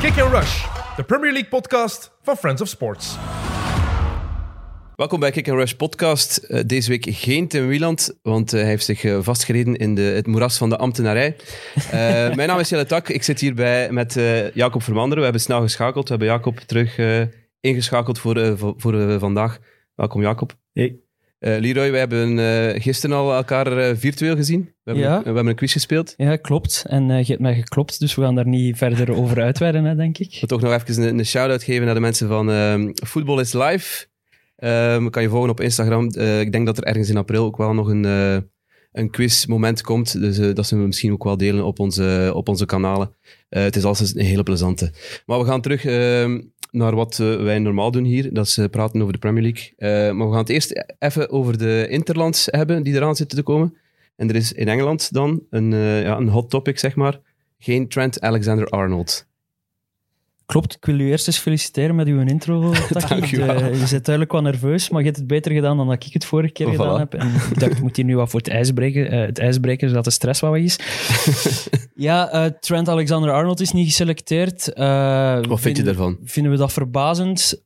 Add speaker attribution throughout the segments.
Speaker 1: Kick and Rush, de Premier League podcast van Friends of Sports.
Speaker 2: Welkom bij Kick and Rush podcast. Uh, deze week geen Tim Wieland, want uh, hij heeft zich uh, vastgereden in de, het moeras van de ambtenarij. mijn naam is Jelle Tak, ik zit hierbij met Jacob Vermanderen. We hebben snel geschakeld, we hebben Jacob terug ingeschakeld voor, voor, voor vandaag. Welkom Jacob.
Speaker 3: Hey.
Speaker 2: Uh, Leroy, we hebben uh, gisteren al elkaar uh, virtueel gezien. We hebben,
Speaker 3: ja.
Speaker 2: we hebben een quiz gespeeld.
Speaker 3: Ja, klopt. En je hebt mij geklopt, dus we gaan daar niet verder over uitweiden, hè, denk ik. Ik
Speaker 2: wil toch nog even een, een shout-out geven naar de mensen van Football is Live. Um, kan je volgen op Instagram. ik denk dat er ergens in april ook wel nog een, een quizmoment komt. Dus dat zullen we misschien ook wel delen op onze, op onze kanalen. het is altijd een hele plezante. Maar we gaan terug ehm, naar wat uh, wij normaal doen hier. Dat is uh, praten over de Premier League. Uh, maar we gaan het eerst even over de Interlands hebben die eraan zitten te komen. En er is in Engeland dan een, ja, een hot topic, zeg maar. Geen Trent Alexander-Arnold.
Speaker 3: Klopt, ik wil u eerst eens feliciteren met uw intro, Taki. je zit duidelijk wel nerveus, maar je hebt het beter gedaan dan dat ik het vorige keer gedaan heb. En ik dacht, ik moet hier nu wat voor het ijs breken, uh, het ijs breken zodat de stress wat weg is. ja, uh, Trent Alexander-Arnold is niet geselecteerd.
Speaker 2: Uh, wat vind je daarvan?
Speaker 3: Vinden we dat verbazend?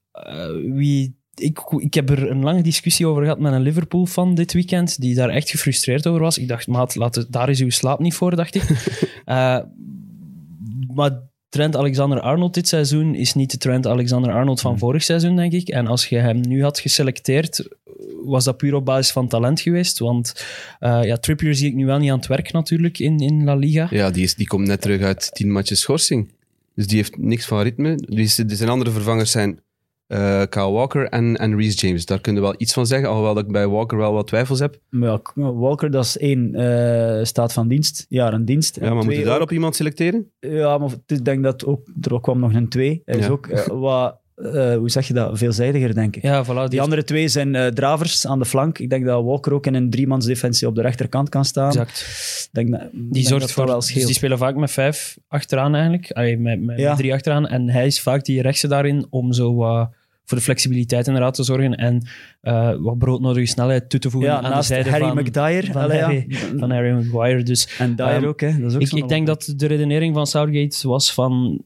Speaker 3: wie ik, ik heb er een lange discussie over gehad met een Liverpool-fan dit weekend, die daar echt gefrustreerd over was. Ik dacht, maat, laat het, daar is uw slaap niet voor, dacht ik. maar Trent Alexander-Arnold dit seizoen is niet de Trent Alexander-Arnold van hmm. vorig seizoen, denk ik. En als je hem nu had geselecteerd, was dat puur op basis van talent geweest. Want uh, ja, Trippier zie ik nu wel niet aan het werk natuurlijk in, in La Liga.
Speaker 2: Ja, die, is, die komt net terug uit tien matches schorsing. Dus die heeft niks van ritme. Die zijn andere vervangers zijn uh, Kyle Walker en, en Reece James. Daar kun je wel iets van zeggen, alhoewel dat ik bij Walker wel wat twijfels heb.
Speaker 4: Ja, Walker, dat is één uh, staat van dienst, jaar een dienst.
Speaker 2: Ja, maar moet je daarop iemand selecteren?
Speaker 4: Ja, maar ik denk dat ook, er ook kwam nog een twee. Hij is ook uh, wat... Uh, hoe zeg je dat? Veelzijdiger, denk ik.
Speaker 3: Ja, voilà, die,
Speaker 4: die andere twee zijn uh, dravers aan de flank. Ik denk dat Walker ook in een driemansdefensie op de rechterkant kan staan.
Speaker 3: Exact.
Speaker 4: Denk dat,
Speaker 3: die denk zorgt voor wel dus die spelen vaak met vijf achteraan eigenlijk. Allee, met, met, ja. met, drie achteraan. En hij is vaak die rechtse daarin om zo uh, voor de flexibiliteit inderdaad te zorgen en uh, wat broodnodige snelheid toe te voegen
Speaker 4: ja,
Speaker 3: aan de zijde
Speaker 4: Harry
Speaker 3: van,
Speaker 4: McDyer,
Speaker 3: van, Harry, ja. van Harry Maguire. Dus,
Speaker 4: en Dyer um, ook, hè. Dat is ook
Speaker 3: ik, ik denk dat de redenering van Southgate was van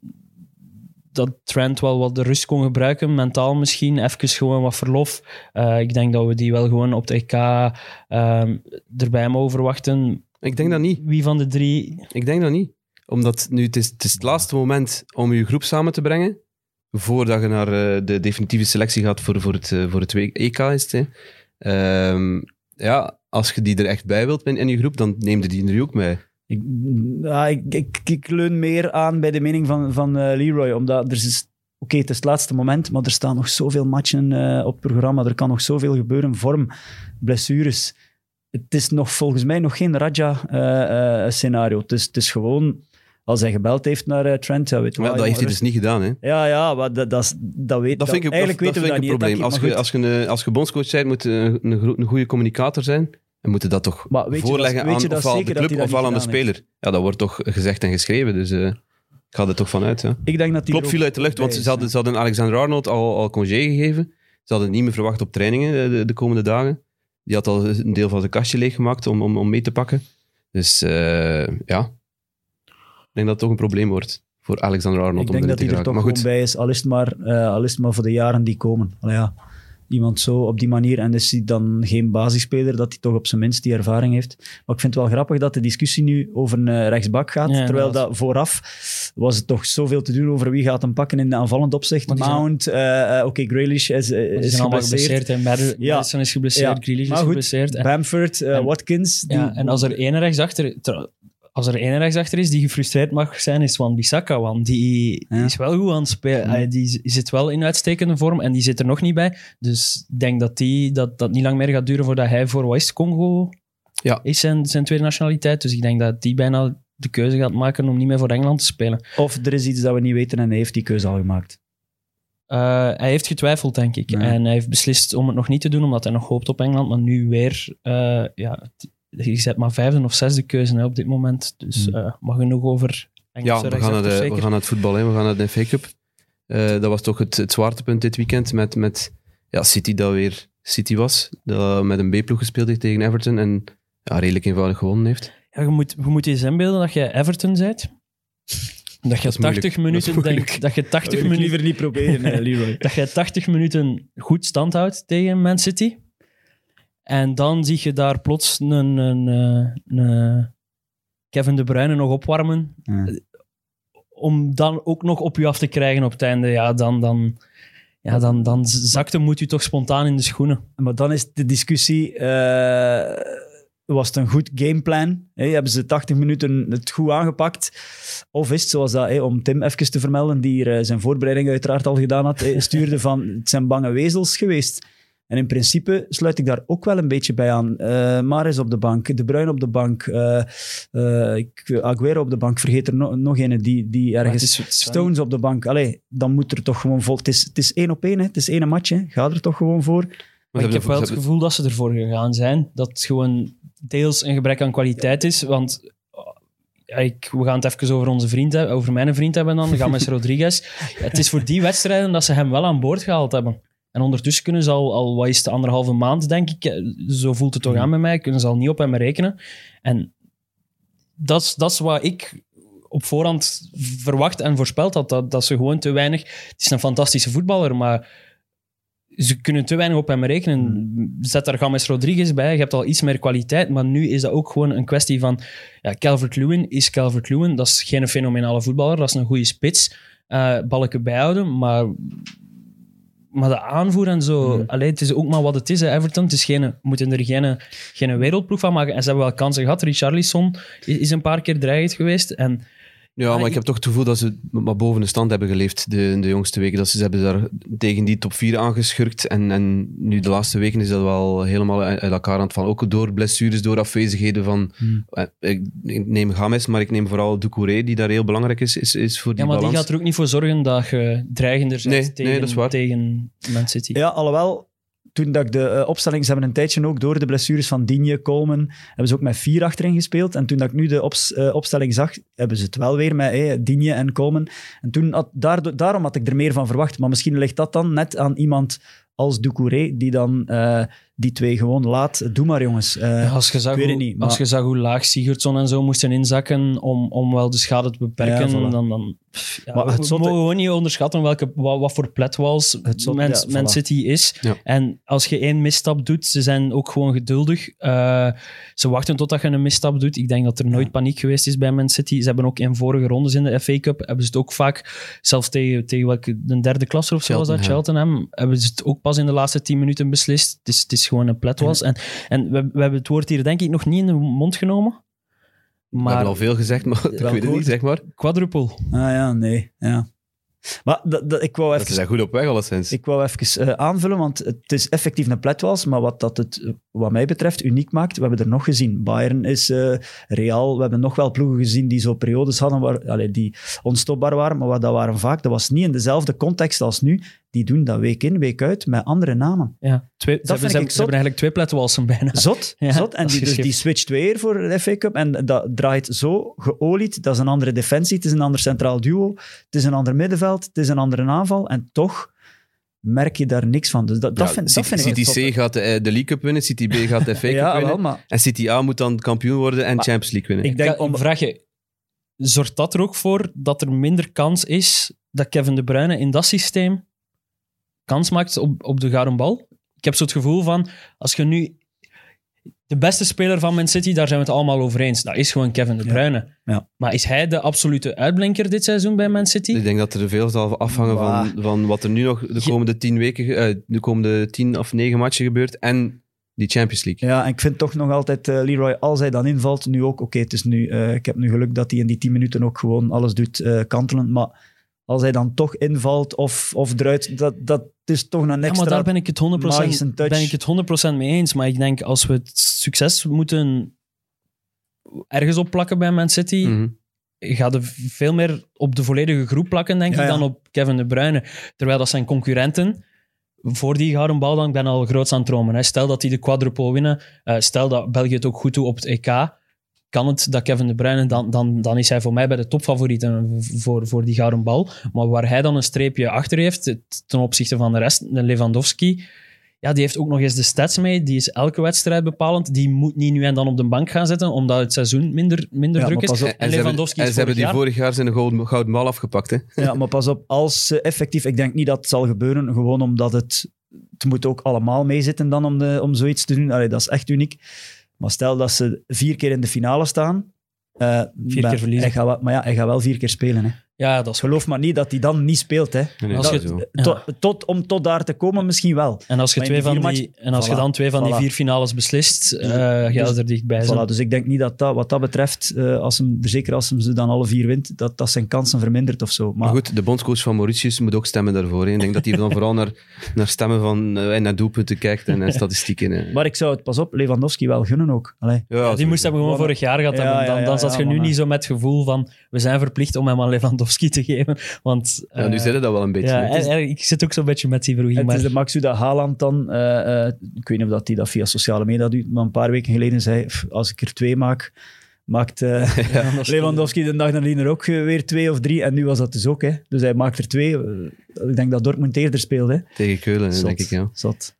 Speaker 3: dat Trent wel wat de rust kon gebruiken, mentaal misschien, even gewoon wat verlof. Uh, ik denk dat we die wel gewoon op de EK um, erbij mogen verwachten.
Speaker 2: Ik denk dat niet.
Speaker 3: Wie van de drie?
Speaker 2: Ik denk dat niet. Omdat nu, het is, het is het laatste moment om je groep samen te brengen voordat je naar uh, de definitieve selectie gaat voor, voor, het, uh, voor het EK is het. Um, ja, als je die er echt bij wilt in, je groep, dan neem je die er ook mee.
Speaker 4: Ik, ik, ik, leun meer aan bij de mening van, van uh, Leroy, omdat er is... Oké, het is het laatste moment, maar er staan nog zoveel matchen op het programma. Er kan nog zoveel gebeuren. Vorm, blessures. Het is nog volgens mij nog geen Raja-scenario. is, het is gewoon als hij gebeld heeft naar uh, Trent, ja, weet
Speaker 2: dat heeft hij dus niet gedaan, hè?
Speaker 4: Ja, ja, maar dat, dat, dat weet
Speaker 2: dat vind ik, Eigenlijk dat, weten dat we dat, niet. Probleem. Als je, als, je, als je bondscoach bent, moet je een, een, een goede communicator zijn. En moeten dat toch voorleggen
Speaker 4: dat,
Speaker 2: aan ofwel de club ofwel aan de speler. Heeft. Ja, dat wordt toch gezegd en geschreven, dus uh, ik ga er toch vanuit. Ja.
Speaker 4: Ik denk dat die
Speaker 2: Klop viel uit de lucht, want ze hadden, ze hadden Alexander Arnold al, al congé gegeven. Ze hadden niet meer verwacht op trainingen de, de komende dagen. Die had al een deel van zijn kastje leeggemaakt om, om, om mee te pakken. Dus uh, ja, ik denk dat het toch een probleem wordt voor Alexander Arnold.
Speaker 4: Ik denk dat hij er toch gewoon bij is, al is, het maar, uh, al is het maar voor de jaren die komen. Allee, ja. Iemand zo op die manier, en is hij dan geen basisspeler, dat hij toch op zijn minst die ervaring heeft. Maar ik vind het wel grappig dat de discussie nu over een uh, rechtsbak gaat, ja, terwijl dat, dat vooraf was het toch zoveel te doen over wie gaat hem pakken in de aanvallend opzicht. Mount, uh, oké, okay, Grealish is, is, is geblesseerd.
Speaker 3: ja. Madison is geblesseerd, ja. Grealish is geblesseerd.
Speaker 4: Bamford, en, Watkins.
Speaker 3: Ja, die, en als er één rechtsachter als er één rechtsachter is die gefrustreerd mag zijn, is Wan Bissaka. Want die, is wel goed aan het spelen. Ja. Die zit wel in uitstekende vorm en die zit er nog niet bij. Dus ik denk dat die, dat, dat niet lang meer gaat duren voordat hij voor West-Congo
Speaker 2: ja.
Speaker 3: is, zijn, zijn tweede nationaliteit. Dus ik denk dat die bijna de keuze gaat maken om niet meer voor Engeland te spelen.
Speaker 4: Of er is iets dat we niet weten en hij heeft die keuze al gemaakt.
Speaker 3: Uh, hij heeft getwijfeld, denk ik. Ja. En hij heeft beslist om het nog niet te doen, omdat hij nog hoopt op Engeland. Maar nu weer, uh, ja, je zet maar vijfde of zesde keuze hè, op dit moment. Dus uh, mag genoeg over
Speaker 2: Engelse Ja, we gaan, naar de, we gaan naar het voetbal, hè. we gaan naar de FA Cup. Uh, dat was toch het, het zwaartepunt dit weekend met, met ja, City dat weer City was. Dat met een B-ploeg gespeeld heeft tegen Everton en ja, redelijk eenvoudig gewonnen heeft.
Speaker 3: Ja, je, moet, je moet je eens inbeelden dat je Everton bent. Dat je
Speaker 2: moeilijk.
Speaker 3: 80 minuten,
Speaker 2: Dat
Speaker 3: dat je 80
Speaker 4: Dat wil ik
Speaker 3: minuten,
Speaker 4: liever niet proberen, hè, Leroy.
Speaker 3: dat je 80 minuten goed stand houdt tegen Man City. En dan zie je daar plots een, een, eh, een Kevin De Bruyne nog opwarmen.
Speaker 4: Ja.
Speaker 3: Om dan ook nog op je af te krijgen op het einde. Ja, dan, dan, ja, dan, dan zakt hem moet u toch spontaan in de schoenen.
Speaker 4: Maar dan is de discussie... eh, was het een goed gameplan? Hè? Hebben ze 80 minuten het goed aangepakt? Of is het zoals dat, om Tim even te vermelden, die hier, eh, zijn voorbereiding uiteraard al gedaan had, stuurde van het zijn bange wezels geweest. En in principe sluit ik daar ook wel een beetje bij aan. Eh Maris op de bank, De Bruyne op de bank, eh, eh, ik- Aguero op de bank, vergeet er no- nog een die, die ergens...
Speaker 3: is- het
Speaker 4: Stones op de bank. Allee, dan moet er toch gewoon vol... Het is, het is één op één, hè. het is één match. Hè. Ga er toch gewoon voor.
Speaker 3: Maar ik heb wel het gevoel dat ze ervoor gegaan zijn. Dat het gewoon deels een gebrek aan kwaliteit is. Want ja, ik, we gaan het even over onze vriend hebben, over mijn vriend hebben dan, James Rodriguez. Ja, het is voor die wedstrijden dat ze hem wel aan boord gehaald hebben. En ondertussen kunnen ze al, al wat is het, anderhalve maand, denk ik, zo voelt het toch aan bij mij, kunnen ze al niet op hem rekenen. En dat is, dat is wat ik op voorhand verwacht en voorspeld had, dat, dat ze gewoon te weinig... Het is een fantastische voetballer, maar ze kunnen te weinig op hem rekenen. Zet daar James Rodriguez bij, je hebt al iets meer kwaliteit, maar nu is dat ook gewoon een kwestie van... Ja, Calvert-Lewin is Calvert-Lewin, dat is geen fenomenale voetballer, dat is een goede spits. Eh balken bijhouden, maar... Maar de aanvoer en zo,
Speaker 4: Mm.
Speaker 3: allee, het is ook maar wat het is, hè, Everton. Het is geen, we moeten er geen, geen wereldploeg van maken. En ze hebben wel kansen gehad. Richarlison is, is een paar keer dreigend geweest. En
Speaker 2: Ja, maar ik heb toch het gevoel dat ze maar boven de stand hebben geleefd de, de jongste weken. Dat ze, ze hebben daar tegen die top 4 aangeschurkt. En, en nu de laatste weken is dat wel helemaal uit elkaar aan het vallen. Ook door blessures, door afwezigheden van...
Speaker 3: Hmm.
Speaker 2: eh, Ik, ik neem Games, maar ik neem vooral Doucouré, die daar heel belangrijk is, is, is voor die
Speaker 3: ja, maar die gaat er ook niet voor zorgen dat je dreigender bent
Speaker 2: Nee, nee,
Speaker 3: tegen,
Speaker 2: dat is waar.
Speaker 3: tegen Man City.
Speaker 4: Ja, alhoewel, toen dat ik de eh, opstelling... Ze hebben een tijdje ook door de blessures van Digne, Coleman, hebben ze ook met vier achterin gespeeld. En toen dat ik nu de ops- eh, opstelling zag, hebben ze het wel weer met eh, Digne en Coleman. En toen daarom had ik er meer van verwacht. Maar misschien ligt dat dan net aan iemand als Doucouré, die dan eh, die twee gewoon laat. Doe maar, jongens. Eh,
Speaker 3: Ja, als je zag,
Speaker 4: ik weet
Speaker 3: hoe, als je zag hoe laag Sigurdsson en zo moesten inzakken om, om wel de schade te beperken,
Speaker 4: Ja, voilà.
Speaker 3: dan... dan pff, ja,
Speaker 4: Maar het
Speaker 3: we
Speaker 4: zotte-
Speaker 3: mogen gewoon niet onderschatten welke, wat, wat voor pletwals
Speaker 4: Het zotte-
Speaker 3: Man,
Speaker 4: ja,
Speaker 3: Man. City is.
Speaker 2: Ja.
Speaker 3: En als je één misstap doet, ze zijn ook gewoon geduldig. Eh, ze wachten totdat je een misstap doet. Ik denk dat er nooit paniek geweest is bij Man City. Ze hebben ook in vorige rondes in de FA Cup, hebben ze het ook vaak, zelfs tegen, tegen welke, de derde klasse of zo was dat.
Speaker 2: Cheltenham,
Speaker 3: hebben ze het ook pas in de laatste tien minuten beslist. Het is, het is gewoon een pletwals. En, en we, we hebben het woord hier denk ik nog niet in de mond genomen.
Speaker 2: We
Speaker 3: Maar
Speaker 2: hebben al veel gezegd, maar ik weet het niet, zeg maar.
Speaker 3: quadruple.
Speaker 4: Ah ja, nee. Ja. Maar dat, dat, ik wou
Speaker 2: Dat
Speaker 4: even
Speaker 2: is daar goed op weg, alleszins.
Speaker 4: Ik wou even eh, aanvullen, want het is effectief een pletwals, maar wat dat het, wat mij betreft, uniek maakt, we hebben er nog gezien. Bayern is eh, Real, we hebben nog wel ploegen gezien die zo periodes hadden waar, allee, die onstopbaar waren, maar wat dat waren vaak, dat was niet in dezelfde context als nu. Die doen dat week in, week uit, met andere namen.
Speaker 3: Ja, twee, ze,
Speaker 4: vind
Speaker 3: hebben, ze, ze hebben eigenlijk twee pletwalsen bijna.
Speaker 4: Zot,
Speaker 3: Ja,
Speaker 4: zot. En
Speaker 3: dat
Speaker 4: die, dus die switcht weer voor de FA Cup en dat draait zo geolied. Dat is een andere defensie, het is een ander centraal duo, het is een ander middenveld, het is een andere aanval en toch merk je daar niks van. Dus dat, dat,
Speaker 2: Ja,
Speaker 4: vind, dat
Speaker 2: City,
Speaker 4: ik
Speaker 2: City. C gaat de, eh, de League Cup winnen, City B gaat de FA Cup
Speaker 4: Ja,
Speaker 2: winnen.
Speaker 4: wel, maar
Speaker 2: En City A moet dan kampioen worden en
Speaker 4: Maar
Speaker 2: Champions League winnen.
Speaker 4: ik denk om...
Speaker 3: vraag je, zorgt dat er ook voor dat er minder kans is dat Kevin De Bruyne in dat systeem kans maakt op, op de gouden bal? Ik heb zo het gevoel van, als je nu... De beste speler van Man City, daar zijn we het allemaal over eens. Dat is gewoon Kevin De. Bruyne.
Speaker 4: Ja.
Speaker 3: Maar is hij de absolute uitblinker dit seizoen bij Man City?
Speaker 2: Ik denk dat er veel zal afhangen van, van wat er nu nog de komende tien weken, eh, de komende tien of negen matchen gebeurt en die Champions League.
Speaker 4: Ja, en ik vind toch nog altijd, eh, Leroy, als hij dan invalt, nu ook, oké, het is nu, eh, ik heb nu geluk dat hij in die tien minuten ook gewoon alles doet eh kantelend, maar als hij dan toch invalt of, of eruit, dat, dat is toch een
Speaker 3: Ja,
Speaker 4: extra...
Speaker 3: maar daar ben ik, het 100%,
Speaker 4: magische touch.
Speaker 3: ben ik het 100% mee eens. Maar ik denk, als we het succes moeten ergens op plakken bij Man City,
Speaker 2: Mhm.
Speaker 3: gaat er veel meer op de volledige groep plakken, denk
Speaker 4: Ja,
Speaker 3: ik,
Speaker 4: ja.
Speaker 3: dan op Kevin De Bruyne. Terwijl dat zijn concurrenten voor die gouden bal dan, ik ben al groots aan het dromen. Hè. Stel dat die de quadruple winnen, eh, stel dat België het ook goed doet op het EK, kan het dat Kevin De Bruyne, dan, dan, dan is hij voor mij bij de topfavorieten voor, voor die gouden bal. Maar waar hij dan een streepje achter heeft, ten opzichte van de rest, de Lewandowski, ja, die heeft ook nog eens de stats mee. Die is elke wedstrijd bepalend. Die moet niet nu en dan op de bank gaan zitten, omdat het seizoen minder, minder
Speaker 4: Ja,
Speaker 3: druk is. En,
Speaker 2: En ze hebben,
Speaker 3: Lewandowski
Speaker 2: en ze hebben die
Speaker 3: jaar-
Speaker 2: vorig jaar zijn gouden, gouden bal afgepakt. Hè?
Speaker 4: Ja, maar pas op, als ze effectief... Ik denk niet dat het zal gebeuren, gewoon omdat het... Het moet ook allemaal meezitten dan om, de, om zoiets te doen. Allee, dat is echt uniek. Maar stel dat ze vier keer in de finale staan... eh,
Speaker 3: Vier keer verliezen.
Speaker 4: Hij gaat wel, maar ja, hij gaat wel vier keer spelen. Hè.
Speaker 3: Ja, dat is
Speaker 4: Geloof maar niet dat hij dan niet speelt. Hè.
Speaker 2: Nee,
Speaker 3: Als
Speaker 2: dat
Speaker 3: je-. Ja.
Speaker 4: Tot, tot, om tot daar te komen misschien wel.
Speaker 3: En als je, twee van die, en als je dan twee van die vier finales beslist, eh ga je
Speaker 4: Dus-
Speaker 3: er dichtbij zijn.
Speaker 4: Voilà, dus ik denk niet dat, dat wat dat betreft, eh, als hem, zeker als hem ze dan alle vier wint, dat, dat zijn kansen vermindert of zo. Maar,
Speaker 2: Maar goed, de bondscoach van Mauritius moet ook stemmen daarvoor. hè. Ik denk dat hij dan vooral naar, naar stemmen van eh, naar doelpunten kijkt en statistieken. hè.
Speaker 4: maar ik zou het, pas op, Lewandowski wel gunnen ook. Allee.
Speaker 2: Ja,
Speaker 3: Ja, die moest hebben gewoon vorig jaar gehad. Dan,
Speaker 4: ja,
Speaker 3: dan
Speaker 4: ja,
Speaker 3: zat
Speaker 4: ja,
Speaker 3: je nu niet zo met het gevoel van we zijn verplicht om hem aan Lewandowski te geven. Want,
Speaker 2: Ja, nu
Speaker 3: eh,
Speaker 2: zit het dat wel een beetje.
Speaker 3: ja, ik zit ook zo'n beetje met die verroeging.
Speaker 4: Het
Speaker 3: Maar
Speaker 4: is de Maxuda Haaland dan, eh, eh, ik weet niet of dat hij dat via sociale media doet, maar een paar weken geleden zei, "Pff, als ik er twee maak, maakt Lewandowski de dag nadien er ook weer twee of drie. En nu was dat dus ook. Hè. Dus hij maakt er twee. Ik denk dat Dortmund eerder speelde.
Speaker 2: Tegen Keulen,
Speaker 4: Zot.
Speaker 2: denk ik. Ja.
Speaker 4: Zot.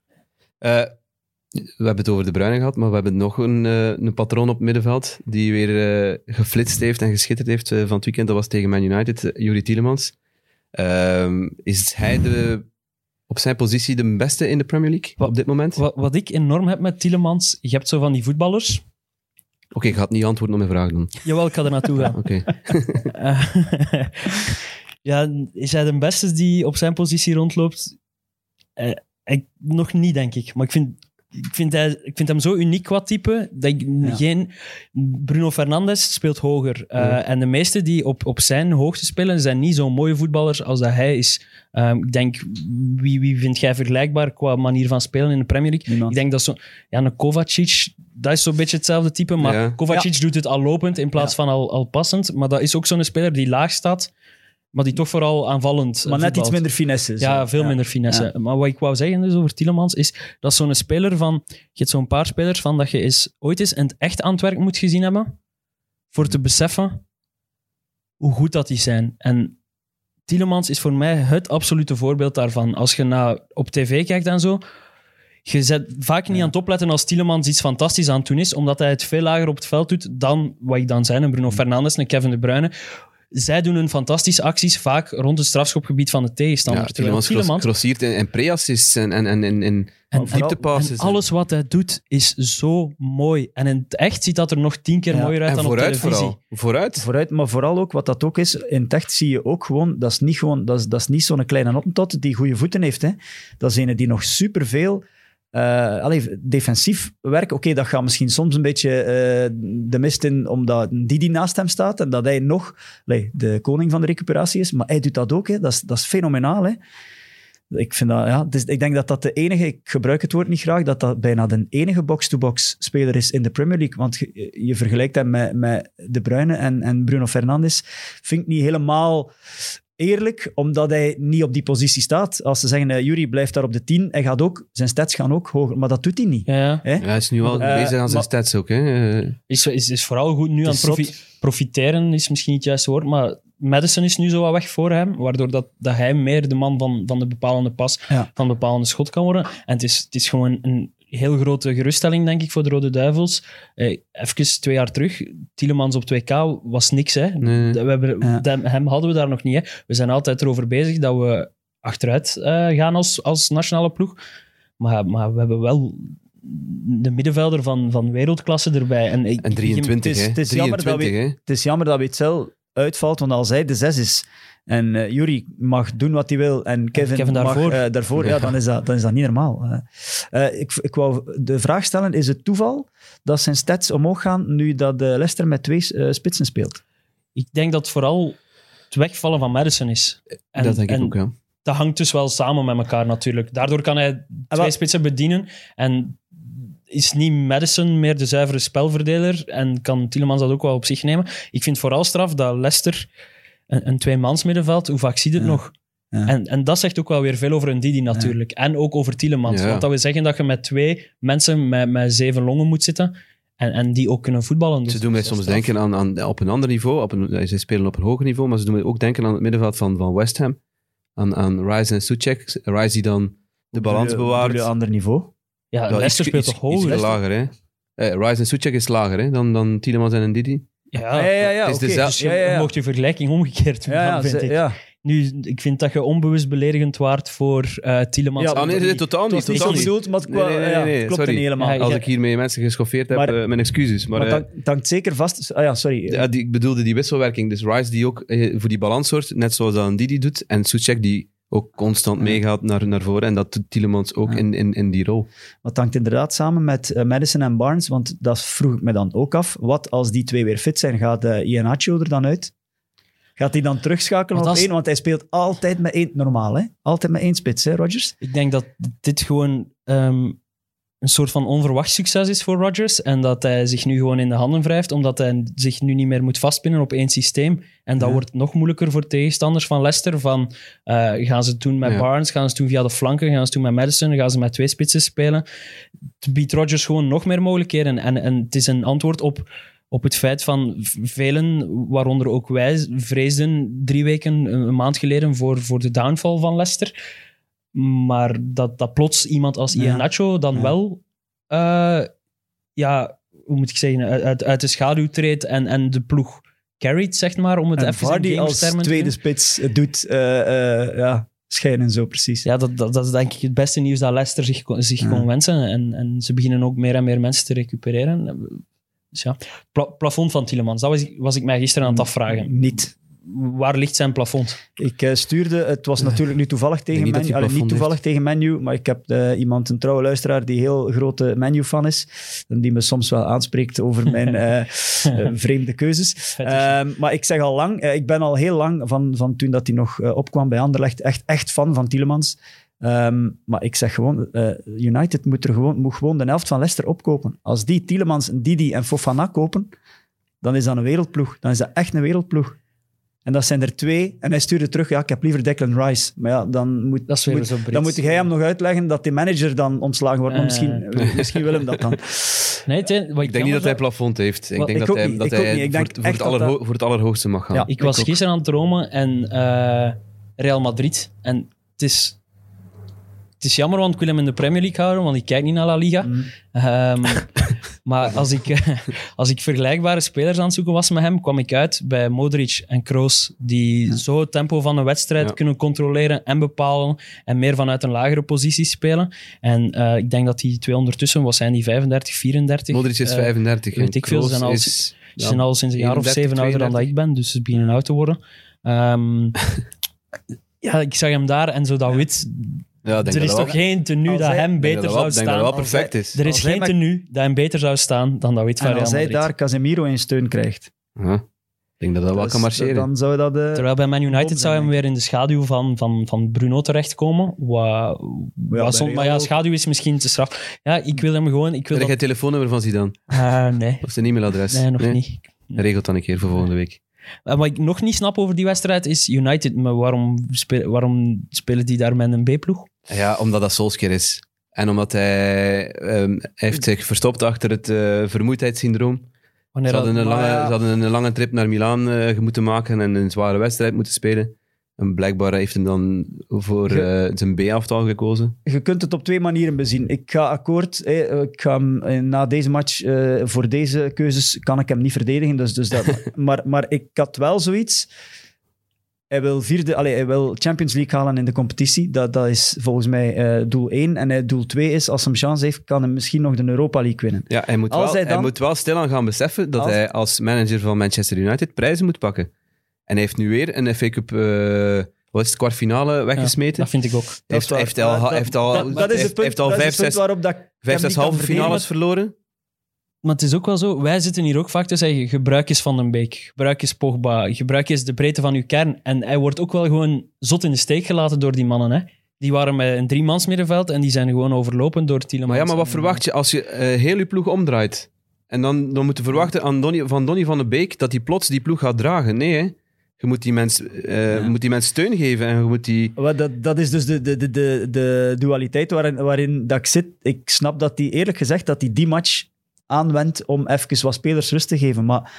Speaker 2: Eh, we hebben het over de Bruinen gehad, maar we hebben nog een, eh, een patroon op het middenveld die weer eh, geflitst heeft en geschitterd heeft eh, van het weekend. Dat was tegen Man United, Juri Tielemans. Ehm, is hij de, op zijn positie de beste in de Premier League
Speaker 3: Wat-
Speaker 2: op dit moment?
Speaker 3: wat, wat ik enorm heb met Tielemans, je hebt zo van die voetballers.
Speaker 2: Oké, ik ga het niet antwoorden op mijn vraag doen.
Speaker 3: Jawel, ik ga er naartoe gaan.
Speaker 2: Oké.
Speaker 3: Ja, is hij de beste die op zijn positie rondloopt? Ik, nog niet, denk ik. Maar ik vind, ik, vind hij, ik vind hem zo uniek qua type, dat ik
Speaker 4: Ja.
Speaker 3: geen... Bruno Fernandes speelt hoger. Eh,
Speaker 2: Ja.
Speaker 3: En de meeste die op, op zijn hoogte spelen, zijn niet zo'n mooie voetballers als dat hij is. Ehm, ik denk, wie, wie vind jij vergelijkbaar qua manier van spelen in de Premier League?
Speaker 4: Niemand.
Speaker 3: Ik denk dat zo... Ja, een Kovacic, dat is zo'n beetje hetzelfde type, maar
Speaker 2: Ja.
Speaker 3: Kovacic doet het al lopend in plaats
Speaker 4: Ja.
Speaker 3: van al, al passend. Maar dat is ook zo'n speler die laag staat, maar die toch vooral aanvallend
Speaker 4: Maar net
Speaker 3: voetbalt.
Speaker 4: iets minder finesse. zo.
Speaker 3: Ja, veel minder finesse.
Speaker 4: Ja.
Speaker 3: Maar wat ik wou zeggen dus over Tielemans is dat zo'n speler van... Je hebt zo'n paar spelers van dat je eens, ooit eens in het echt aan het werk moet gezien hebben voor te beseffen hoe goed dat die zijn. En Tielemans is voor mij het absolute voorbeeld daarvan. Als je naar, op tv kijkt en zo, je zet vaak niet aan het opletten als Tielemans iets fantastisch aan het doen is, omdat hij het veel lager op het veld doet dan wat ik dan zijn, een Bruno Fernandes, een Kevin De Bruyne. Zij doen hun fantastische acties vaak rond het strafschopgebied van de tegenstander.
Speaker 2: Ja,
Speaker 3: Terwijl
Speaker 2: Tielemans cross-
Speaker 3: Tielemans
Speaker 2: crossiert en, en pre-assists en, en, en, en, en
Speaker 3: En-
Speaker 2: dieptepasses.
Speaker 3: en alles wat hij doet is zo mooi. En in het echt ziet dat er nog tien keer
Speaker 4: Ja,
Speaker 3: mooier uit
Speaker 2: En
Speaker 3: dan op televisie.
Speaker 2: vooral. Vooruit.
Speaker 4: Vooruit, maar vooral ook wat dat ook is, in het echt zie je ook gewoon, dat is niet, gewoon, dat is, dat is niet zo'n kleine oppentot die goede voeten heeft. Hè. Dat is een die nog superveel eh allee, defensief werk. Oké, dat gaat misschien soms een beetje eh, de mist in, omdat Didi naast hem staat en dat hij nog allee, de koning van de recuperatie is. Maar hij doet dat ook, hè. Dat, is, dat is fenomenaal. Hè. Ik, vind dat, ja, dus ik denk dat dat de enige, ik gebruik het woord niet graag, dat dat bijna de enige box-to-box speler is in de Premier League. Want je, je vergelijkt hem met, met De Bruyne en, en Bruno Fernandes. Vind ik niet helemaal eerlijk, omdat hij niet op die positie staat. Als ze zeggen, uh, Jury blijft daar op de 10, hij gaat ook, zijn stats gaan ook hoger, maar dat doet hij niet.
Speaker 3: Ja, ja.
Speaker 4: Hè?
Speaker 2: Ja, hij is nu al
Speaker 4: Eh,
Speaker 2: bezig aan zijn stats ook. Hè. Eh,
Speaker 3: Is, is, is vooral goed nu aan profi-
Speaker 4: zot.
Speaker 3: profiteren, is misschien niet het juiste woord, maar Madison is nu zo wat weg voor hem, waardoor dat, dat hij meer de man van, van de bepalende pas,
Speaker 4: Ja.
Speaker 3: van de bepalende schot kan worden. En het is, het is gewoon een heel grote geruststelling, denk ik, voor de Rode Duivels. Eh, even twee jaar terug, Tielemans op 2K was niks. Hè.
Speaker 2: Nee.
Speaker 3: We hebben,
Speaker 4: Ja.
Speaker 3: hem hadden we daar nog niet. Hè. We zijn altijd erover bezig dat we achteruit eh, gaan als, als nationale ploeg. Maar, maar we hebben wel de middenvelder van, van wereldklasse erbij. En, ik-
Speaker 2: en 23,
Speaker 4: het is-
Speaker 2: hè.
Speaker 4: het is jammer dat
Speaker 2: 23, hè.
Speaker 4: Het is jammer dat Witzel uitvalt, want als hij de 6 is en Jury mag doen wat hij wil en Kevin,
Speaker 3: Kevin daarvoor.
Speaker 4: mag eh, daarvoor, ja.
Speaker 2: Ja.
Speaker 4: dan, is dat, dan is dat niet normaal. Eh, eh, ik, ik wou de vraag stellen, is het toeval dat zijn stats omhoog gaan nu dat eh, Leicester met twee eh, spitsen speelt?
Speaker 3: Ik denk dat het vooral het wegvallen van Madison is. En,
Speaker 2: dat denk ik
Speaker 3: en
Speaker 2: ook, ja.
Speaker 3: dat hangt dus wel samen met elkaar natuurlijk. Daardoor kan hij twee
Speaker 4: wel-
Speaker 3: spitsen bedienen en is niet Madison meer de zuivere spelverdeler en kan Tielemans dat ook wel op zich nemen. Ik vind vooral straf dat Leicester een, een tweemans middenveld, hoe vaak zie je het
Speaker 4: Ja.
Speaker 3: nog?
Speaker 4: Ja.
Speaker 3: En, en dat zegt ook wel weer veel over een Didi natuurlijk. En ook over Tielemans.
Speaker 2: Ja.
Speaker 3: Want dat we zeggen dat je met twee mensen met, met zeven longen moet zitten en, en die ook kunnen voetballen. Dus
Speaker 2: Ze doen mij soms
Speaker 3: straf.
Speaker 2: denken aan, aan, op een ander niveau. Op een, zij spelen op een hoger niveau, maar ze doen mij ook denken aan het middenveld van, van West Ham. Aan, aan Rice en Suchek. Rice die dan de balans
Speaker 4: je-
Speaker 2: bewaart.
Speaker 4: je een ander niveau.
Speaker 3: Ja, Leicester speelt toch hoger?
Speaker 2: Iets lager, hè. Eh, Rice en Suchek is lager hè, dan, dan Tielemans en Ndidi.
Speaker 3: Ja,
Speaker 4: Ja, ja, ja.
Speaker 2: het is
Speaker 3: dus je
Speaker 4: ja, ja, ja.
Speaker 3: mocht je vergelijking omgekeerd doen,
Speaker 4: Ja, ja,
Speaker 3: dan, vind
Speaker 4: ze-
Speaker 3: ik.
Speaker 4: ja.
Speaker 3: Nu, ik vind dat je onbewust beledigend waard voor eh Tielemans.
Speaker 4: Ja,
Speaker 2: nee,
Speaker 3: Die-
Speaker 2: nee, totaal
Speaker 4: Het
Speaker 2: niet. Totaal
Speaker 4: zo
Speaker 2: niet.
Speaker 4: bedoeld, maar het
Speaker 2: Nee, nee, nee,
Speaker 4: klopt
Speaker 2: sorry.
Speaker 4: niet helemaal.
Speaker 3: Ja,
Speaker 2: Als ik hiermee mensen geschoffeerd heb,
Speaker 4: Maar-
Speaker 2: eh, mijn excuses. Maar,
Speaker 4: Maar
Speaker 2: eh,
Speaker 4: het hangt- het hangt zeker vast... Ah ja, sorry.
Speaker 2: ja, die, ik bedoelde die wisselwerking. Dus Rice die ook eh, voor die balans zorgt, net zoals dat Ndidi doet. En Suchek die ook constant
Speaker 4: Ja.
Speaker 2: meegaat naar, naar voren. En dat doet Tielemans ook
Speaker 4: Ja.
Speaker 2: in, in, in die rol.
Speaker 4: Het hangt inderdaad samen met eh, Madison en Barnes, want dat vroeg ik me dan ook af. Wat als die twee weer fit zijn? Gaat uh, Iheanacho er dan uit? Gaat hij dan terugschakelen op één? Want hij speelt altijd met één... Normaal, hè? Altijd met één spits, hè, Rodgers?
Speaker 3: Ik denk dat dit gewoon ehm, een soort van onverwacht succes is voor Rodgers. En dat hij zich nu gewoon in de handen wrijft, omdat hij zich nu niet meer moet vastpinnen op één systeem. En dat
Speaker 4: Ja.
Speaker 3: wordt nog moeilijker voor tegenstanders van Leicester. Van, eh, gaan ze het doen met
Speaker 2: Ja.
Speaker 3: Barnes? Gaan ze het doen via de flanken? Gaan ze het doen met Madison? Gaan ze met twee spitsen spelen? Het biedt Rodgers gewoon nog meer mogelijkheden. En, en het is een antwoord op, op het feit van velen, waaronder ook wij, vreesden drie weken, een een maand geleden, voor, voor de downfall van Leicester. Maar dat, dat plots iemand als
Speaker 4: Ja.
Speaker 3: Iheanacho dan wel, eh, ja, hoe moet ik zeggen, uit- uit, de schaduw treedt en, en de ploeg carried, zeg maar, om het
Speaker 4: En
Speaker 3: even
Speaker 4: Vardy als tweede spits doet eh, eh, ja, schijnen zo precies.
Speaker 3: Ja, dat, dat, dat is denk ik het beste nieuws dat Leicester zich, kon- zich
Speaker 4: Ja.
Speaker 3: kon wensen. En, en ze beginnen ook meer en meer mensen te recupereren. Dus ja, Pla- plafond van Tielemans, dat was was ik mij gisteren aan het afvragen.
Speaker 4: Niet.
Speaker 3: Waar ligt zijn plafond?
Speaker 4: Ik eh, stuurde, het was natuurlijk nu toevallig tegen
Speaker 2: niet
Speaker 4: Menu, niet
Speaker 2: plafond
Speaker 4: toevallig tegen Menu, maar ik heb eh, iemand, een trouwe luisteraar, die heel grote Menu-fan is, en die me soms wel aanspreekt over mijn eh, vreemde keuzes. Ehm, maar ik zeg al lang, ik ben al heel lang, van, van toen dat hij nog opkwam bij Anderlecht, echt, echt fan van Tielemans. Ehm, maar ik zeg gewoon, eh, United moet, er gewoon, moet gewoon de helft van Leicester opkopen. Als die Tielemans, Didi en Fofana kopen, dan is dat een wereldploeg. Dan is dat echt een wereldploeg. En dat zijn er twee. En hij stuurde terug, ja, ik heb liever Declan Rice. Maar ja, dan moet,
Speaker 3: Dat
Speaker 4: moet,
Speaker 3: zo
Speaker 4: dan moet jij hem nog uitleggen dat die manager dan ontslagen wordt. Maar
Speaker 3: Eh.
Speaker 4: misschien, misschien wil hem dat dan.
Speaker 3: Nee, het, wat
Speaker 2: Ik denk niet dat hij plafond heeft. Ik denk dat hij,
Speaker 4: niet,
Speaker 2: dat hij voor,
Speaker 4: denk
Speaker 2: het- voor, het
Speaker 4: dat
Speaker 2: allerho-
Speaker 4: dat-
Speaker 2: voor het allerhoogste mag gaan.
Speaker 4: Ja.
Speaker 3: Ik was
Speaker 4: ook.
Speaker 3: gisteren aan het dromen en eh, Real Madrid. En het is, het is jammer, want ik wil hem in de Premier League houden, want ik kijk niet naar La Liga.
Speaker 4: Mm.
Speaker 3: Ehm, maar als ik, als ik vergelijkbare spelers aan het zoeken was met hem, kwam ik uit bij Modric en Kroos, die zo het tempo van een wedstrijd
Speaker 2: Ja.
Speaker 3: kunnen controleren en bepalen en meer vanuit een lagere positie spelen. En eh, ik denk dat die twee ondertussen, wat zijn die, 35, 34?
Speaker 2: Modric is
Speaker 3: Eh,
Speaker 2: 35.
Speaker 3: weet
Speaker 2: en
Speaker 3: ik veel, ze
Speaker 2: Kroos
Speaker 3: zijn al-
Speaker 2: is, ja,
Speaker 3: zijn al sinds een jaar of
Speaker 2: 31,
Speaker 3: zeven ouder dan dat ik ben, dus ze beginnen oud te worden. Ehm, ja, ik zag hem daar en zo dat wit.
Speaker 2: Ja, denk
Speaker 3: Er is
Speaker 2: dat
Speaker 3: toch geen tenue
Speaker 4: als
Speaker 3: dat
Speaker 4: hij-
Speaker 3: hem beter zou
Speaker 2: dat wel- ik denk dat
Speaker 3: staan.
Speaker 2: dat wel perfect is.
Speaker 3: Er is
Speaker 4: Als hij
Speaker 3: geen tenue dat hem beter zou staan dan dat wit van
Speaker 4: En
Speaker 3: Real
Speaker 4: als hij
Speaker 3: Madrid.
Speaker 4: daar Casemiro in steun krijgt,
Speaker 2: Ja. Ik denk dat dat wel
Speaker 4: dus
Speaker 2: kan marcheren.
Speaker 4: dan zou dat... eh,
Speaker 3: Terwijl bij Man United zou hem weer in de schaduw van, van, van Bruno terechtkomen. Wat,
Speaker 4: bij
Speaker 3: wat stond- maar ja, schaduw is misschien te straf. Ja, ik wil hem gewoon... Ik wil
Speaker 2: Heb jij
Speaker 3: dat,
Speaker 2: het telefoonummer van Zidane?
Speaker 3: Ah, nee,
Speaker 2: Of zijn e-mailadres?
Speaker 3: nee, nog niet.
Speaker 2: Regelt dan een keer voor volgende week.
Speaker 3: En wat ik nog niet snap over die wedstrijd is United. Maar waarom, speel- waarom spelen die daar met een B-ploeg?
Speaker 2: Ja, omdat dat Solskjaer is. En omdat hij, ehm, hij heeft zich verstopt achter het eh, vermoeidheidssyndroom.
Speaker 3: Wanneer
Speaker 2: Ze hadden,
Speaker 3: dat-
Speaker 2: een lange,
Speaker 4: ja.
Speaker 2: ze hadden een lange trip naar Milaan eh, moeten maken en een zware wedstrijd moeten spelen. En blijkbaar heeft hem dan voor eh, zijn B-aftal gekozen.
Speaker 4: Je kunt het op twee manieren bezien. Ik ga akkoord, ik ga hem, na deze match, voor deze keuzes kan ik hem niet verdedigen. Dus, dus dat, maar, maar ik had wel zoiets. Hij wil, vierde, allez, hij wil Champions League halen in de competitie. Dat, dat is volgens mij eh, doel 1. En hij, doel 2 is, als hij chance heeft, kan hij misschien nog de Europa League winnen.
Speaker 2: Ja, hij moet,
Speaker 4: Als
Speaker 2: wel,
Speaker 4: hij
Speaker 2: hij
Speaker 4: dan-
Speaker 2: moet wel stilaan gaan beseffen dat
Speaker 4: Als-
Speaker 2: hij als manager van Manchester United prijzen moet pakken. En hij heeft nu weer een FA Cup, eh, wat is het, kwartfinale weggesmeten.
Speaker 3: Dat vind ik ook.
Speaker 2: Hij heeft,
Speaker 4: Dat
Speaker 2: heeft al,
Speaker 4: Dat-
Speaker 2: heeft al,
Speaker 4: dat, dat is
Speaker 2: hij
Speaker 4: het
Speaker 2: heeft-
Speaker 4: punt,
Speaker 2: heeft al
Speaker 4: dat is
Speaker 2: vijf,
Speaker 4: het punt
Speaker 2: zes,
Speaker 4: waarop dat
Speaker 2: vijf, zes halve finales verloren.
Speaker 3: Maar het is ook wel zo, wij zitten hier ook vaak te zeggen, gebruik eens Van den Beek, gebruik eens Pogba, gebruik eens de breedte van uw kern. En hij wordt ook wel gewoon zot in de steek gelaten door die mannen. Hè? Die waren met een driemans middenveld en die zijn gewoon overlopen door Tielemans.
Speaker 2: Maar ja, maar wat verwacht je als je eh, heel je ploeg omdraait? En dan, dan moet je verwachten aan Donny, van Donny van de Beek dat hij plots die ploeg gaat dragen. Nee, hè. Je moet die mensen eh, moet die mens steun geven en je moet die...
Speaker 4: Wat Dat, dat is dus de, de, de, de, de dualiteit waarin, waarin dat ik zit. Ik snap dat hij, eerlijk gezegd, dat hij die match aanwendt om even wat spelers rust te geven. Maar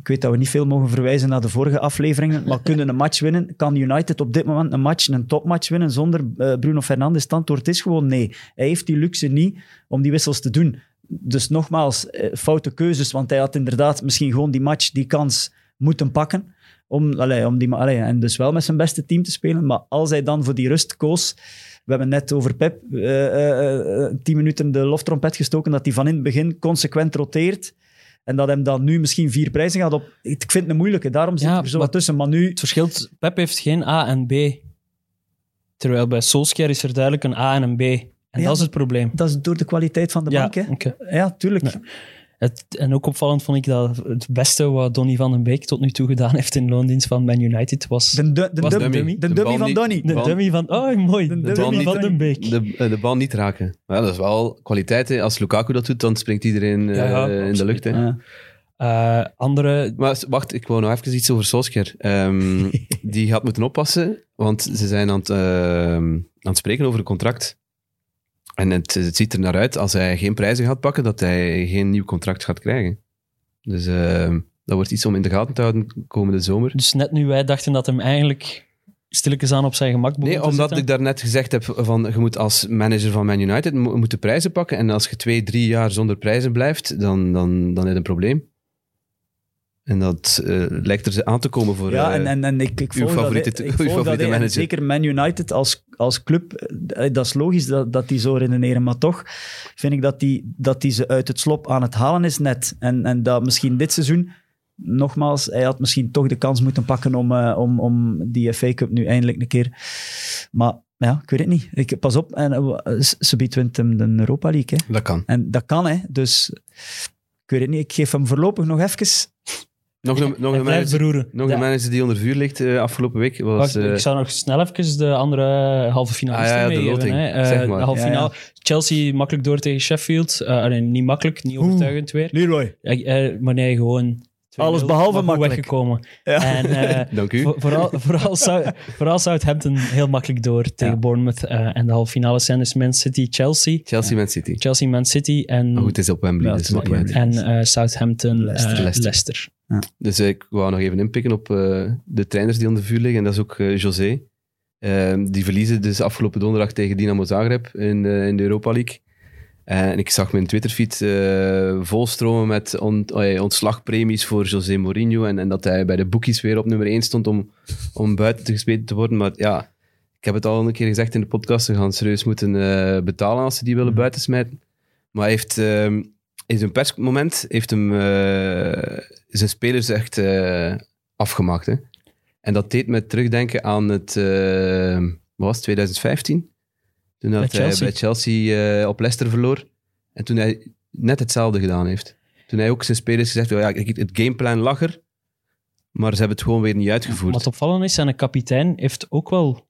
Speaker 4: ik weet dat we niet veel mogen verwijzen naar de vorige afleveringen, maar kunnen een match winnen? Kan United op dit moment een match, een topmatch winnen zonder eh, Bruno Fernandes? Het antwoord is gewoon nee. Hij heeft die luxe niet om die wissels te doen. Dus nogmaals, eh, foute keuzes, want hij had inderdaad misschien gewoon die match, die kans moeten pakken. Om, allee, om die, allee, en dus wel met zijn beste team te spelen. Maar als hij dan voor die rust koos, we hebben net over Pep eh, eh, eh, tien minuten de loftrompet gestoken, dat hij van in het begin consequent roteert. En dat hem dan nu misschien vier prijzen gaat op. Ik vind het een moeilijke, daarom zit
Speaker 3: Ja,
Speaker 4: er zo wat tussen. Maar nu,
Speaker 3: Het verschil, Pep heeft geen A en B. Terwijl bij Solskjaer is er duidelijk een A en een B. En
Speaker 4: Ja,
Speaker 3: dat is het probleem.
Speaker 4: dat is door de kwaliteit van de
Speaker 3: ja,
Speaker 4: bank. Hè? Ja, tuurlijk.
Speaker 3: Het, en ook opvallend vond ik dat het beste wat Donny van den Beek tot nu toe gedaan heeft in loondienst van Man United was
Speaker 4: De, de, de,
Speaker 3: Was
Speaker 4: dummy,
Speaker 3: dummy.
Speaker 4: de
Speaker 2: De
Speaker 4: dummy van Donny.
Speaker 3: de
Speaker 2: bal-
Speaker 3: dummy van... Oh, mooi.
Speaker 4: De
Speaker 3: De,
Speaker 4: dummy
Speaker 3: van den Beek.
Speaker 2: De, de bal niet raken. Ja, dat is wel kwaliteit. hè. Als Lukaku dat doet, dan springt iedereen eh,
Speaker 3: Ja,
Speaker 2: in de lucht. Hè.
Speaker 4: Ja.
Speaker 3: Eh, andere...
Speaker 2: Maar wacht, ik wou nog even iets over Solskjaer. Ehm, die gaat moeten oppassen, want ze zijn aan het, ehm, aan het spreken over een contract. En het, het ziet er naar uit, als hij geen prijzen gaat pakken, dat hij geen nieuw contract gaat krijgen. Dus ehm, dat wordt iets om in de gaten te houden komende zomer.
Speaker 3: Dus net nu wij dachten dat hem eigenlijk stilletjes aan op zijn gemak begon
Speaker 2: Nee, omdat ik daarnet gezegd heb van je moet als manager van Man United mo- moeten prijzen pakken. En als je twee, drie jaar zonder prijzen blijft, dan, dan, dan heb je een probleem. En dat eh, lijkt er aan te komen voor...
Speaker 4: Ja,
Speaker 2: eh,
Speaker 4: en, en, en ik, ik
Speaker 2: uw favoriete-
Speaker 4: dat, ik
Speaker 2: favoriete
Speaker 4: dat,
Speaker 2: manager.
Speaker 4: zeker Man United als, als club, eh, dat is logisch dat, dat die zo redeneren, maar toch vind ik dat die, dat die ze uit het slop aan het halen is net. En, en dat misschien dit seizoen, nogmaals, hij had misschien toch de kans moeten pakken om, om, om die FA Cup nu eindelijk een keer... Maar ja, ik weet het niet. Ik, pas op, en, ze biedt wint hem de Europa League. Hè.
Speaker 2: Dat kan.
Speaker 4: En dat kan, hè. Dus ik weet het niet. Ik geef hem voorlopig nog even...
Speaker 2: Nog een, nog een, manager, nog
Speaker 3: Ja.
Speaker 2: een manager die onder vuur ligt eh, afgelopen week was...
Speaker 3: Wacht,
Speaker 2: eh,
Speaker 3: ik zou nog snel even de andere halve finalisten
Speaker 2: Ah, ja, de loting.
Speaker 3: hè. Eh,
Speaker 2: Zeg maar.
Speaker 3: De halve
Speaker 4: Ja, ja.
Speaker 3: finale. Chelsea makkelijk door tegen Sheffield. Eh, nee, niet makkelijk, niet overtuigend weer.
Speaker 4: Leroy.
Speaker 3: Eh, eh, maar nee, gewoon... 2-0,
Speaker 4: Alles behalve makkelijk.
Speaker 3: weggekomen.
Speaker 4: Ja.
Speaker 3: En eh,
Speaker 2: Dank u.
Speaker 3: voor- vooral, vooral, Sou- vooral Southampton heel makkelijk door tegen
Speaker 4: Ja.
Speaker 3: Bournemouth. eh, en de halve finale zijn dus Man City, Chelsea.
Speaker 2: Chelsea Man City.
Speaker 3: Chelsea, Man City en,
Speaker 2: Maar goed, het is op Wembley, dus
Speaker 4: op. Wembley.
Speaker 3: en eh, Southampton,
Speaker 4: Leicester.
Speaker 2: Leicester.
Speaker 3: Leicester.
Speaker 2: Dus ik wou nog even inpikken op eh, de trainers die onder vuur liggen. En dat is ook José. Eh, die verliezen dus afgelopen donderdag tegen Dynamo Zagreb in, eh, in de Europa League. En ik zag mijn Twitterfeed eh volstromen met on- eh, ontslagpremies voor José Mourinho. En, en dat hij bij de boekies weer op nummer 1 stond om, om buiten te gespeeld te worden. Maar ja, ik heb het al een keer gezegd in de podcast. Ze gaan serieus moeten eh, betalen als ze die willen buitensmijten. Maar hij heeft ehm, in zijn persmoment heeft hem eh, zijn spelers echt eh, afgemaakt. Hè? En dat deed me terugdenken aan het, eh, wat was het, 2015? Toen dat hij
Speaker 3: Chelsea.
Speaker 2: bij Chelsea eh, op Leicester verloor. En toen hij net hetzelfde gedaan heeft. Toen hij ook zijn spelers gezegd heeft, ja, kijk, het gameplan lag er, maar ze hebben het gewoon weer niet uitgevoerd.
Speaker 3: Wat opvallend is, zijn kapitein heeft ook wel...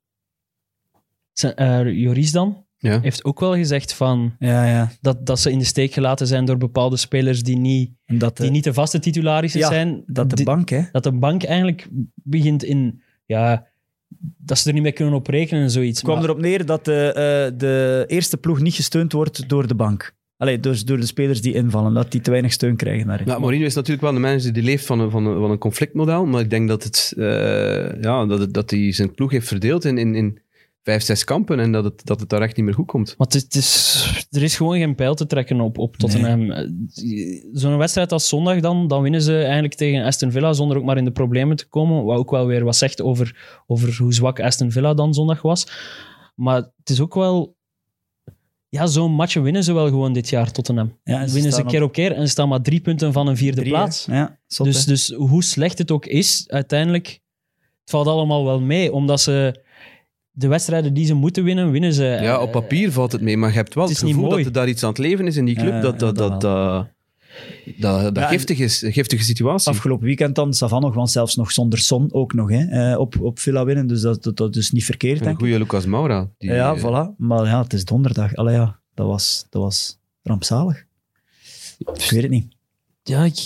Speaker 3: Zijn, eh, Joris dan,
Speaker 2: ja.
Speaker 3: heeft ook wel gezegd van
Speaker 4: Ja, ja.
Speaker 3: dat, dat ze in de steek gelaten zijn door bepaalde spelers die niet,
Speaker 4: dat de,
Speaker 3: die niet de vaste titularissen
Speaker 4: Ja,
Speaker 3: zijn.
Speaker 4: dat de
Speaker 3: Die-
Speaker 4: bank, hè.
Speaker 3: dat de bank eigenlijk begint in... Ja, dat ze er niet mee kunnen op rekenen en zoiets.
Speaker 4: Het kwam
Speaker 3: Maar-
Speaker 4: erop neer dat de, eh, de eerste ploeg niet gesteund wordt door de bank. Allee, dus door de spelers die invallen, dat die te weinig steun krijgen daarin.
Speaker 2: Ja, Mourinho is natuurlijk wel een manager die leeft van een, van een, van een conflictmodel, maar ik denk dat, het, eh, ja, dat, het, dat hij zijn ploeg heeft verdeeld in, in, in vijf, zes kampen en dat het, dat het daar echt niet meer goed komt.
Speaker 3: Maar het is, er is gewoon geen pijl te trekken op, op Tottenham. Eh, Zo'n wedstrijd als zondag dan, dan winnen ze eigenlijk tegen Aston Villa zonder ook maar in de problemen te komen. Wat ook wel weer wat zegt over, over hoe zwak Aston Villa dan zondag was. Maar het is ook wel... Ja, zo'n matchen winnen ze wel gewoon dit jaar, Tottenham.
Speaker 4: Ja, ze
Speaker 3: winnen ze keer op keer en ze staan maar drie punten van een vierde
Speaker 4: Drie,
Speaker 3: plaats.
Speaker 4: Ja, zot,
Speaker 3: Dus,
Speaker 4: hè.
Speaker 3: dus hoe slecht het ook is, uiteindelijk, het valt allemaal wel mee. Omdat ze de wedstrijden die ze moeten winnen, winnen ze.
Speaker 2: Ja, op papier valt het mee, maar je hebt wel
Speaker 3: het
Speaker 2: het,
Speaker 3: is niet
Speaker 2: gevoel dat er daar iets aan het leven is in die club,
Speaker 4: Ja,
Speaker 2: dat dat,
Speaker 4: ja,
Speaker 2: dat,
Speaker 4: dat
Speaker 2: dat, dat, dat
Speaker 4: Ja, en-
Speaker 2: giftig is, een giftige situatie.
Speaker 4: Afgelopen weekend dan, Savan nog, want zelfs nog zonder Son ook nog, hè, eh, op, op Villa winnen. Dus dat, dat, dat is niet verkeerd,
Speaker 2: een goede Lucas Moura. Die,
Speaker 4: ja,
Speaker 2: eh,
Speaker 4: voilà. Maar ja, het is donderdag. Allee, ja, dat was, dat was rampzalig. Ik weet het niet.
Speaker 3: Ja, ik,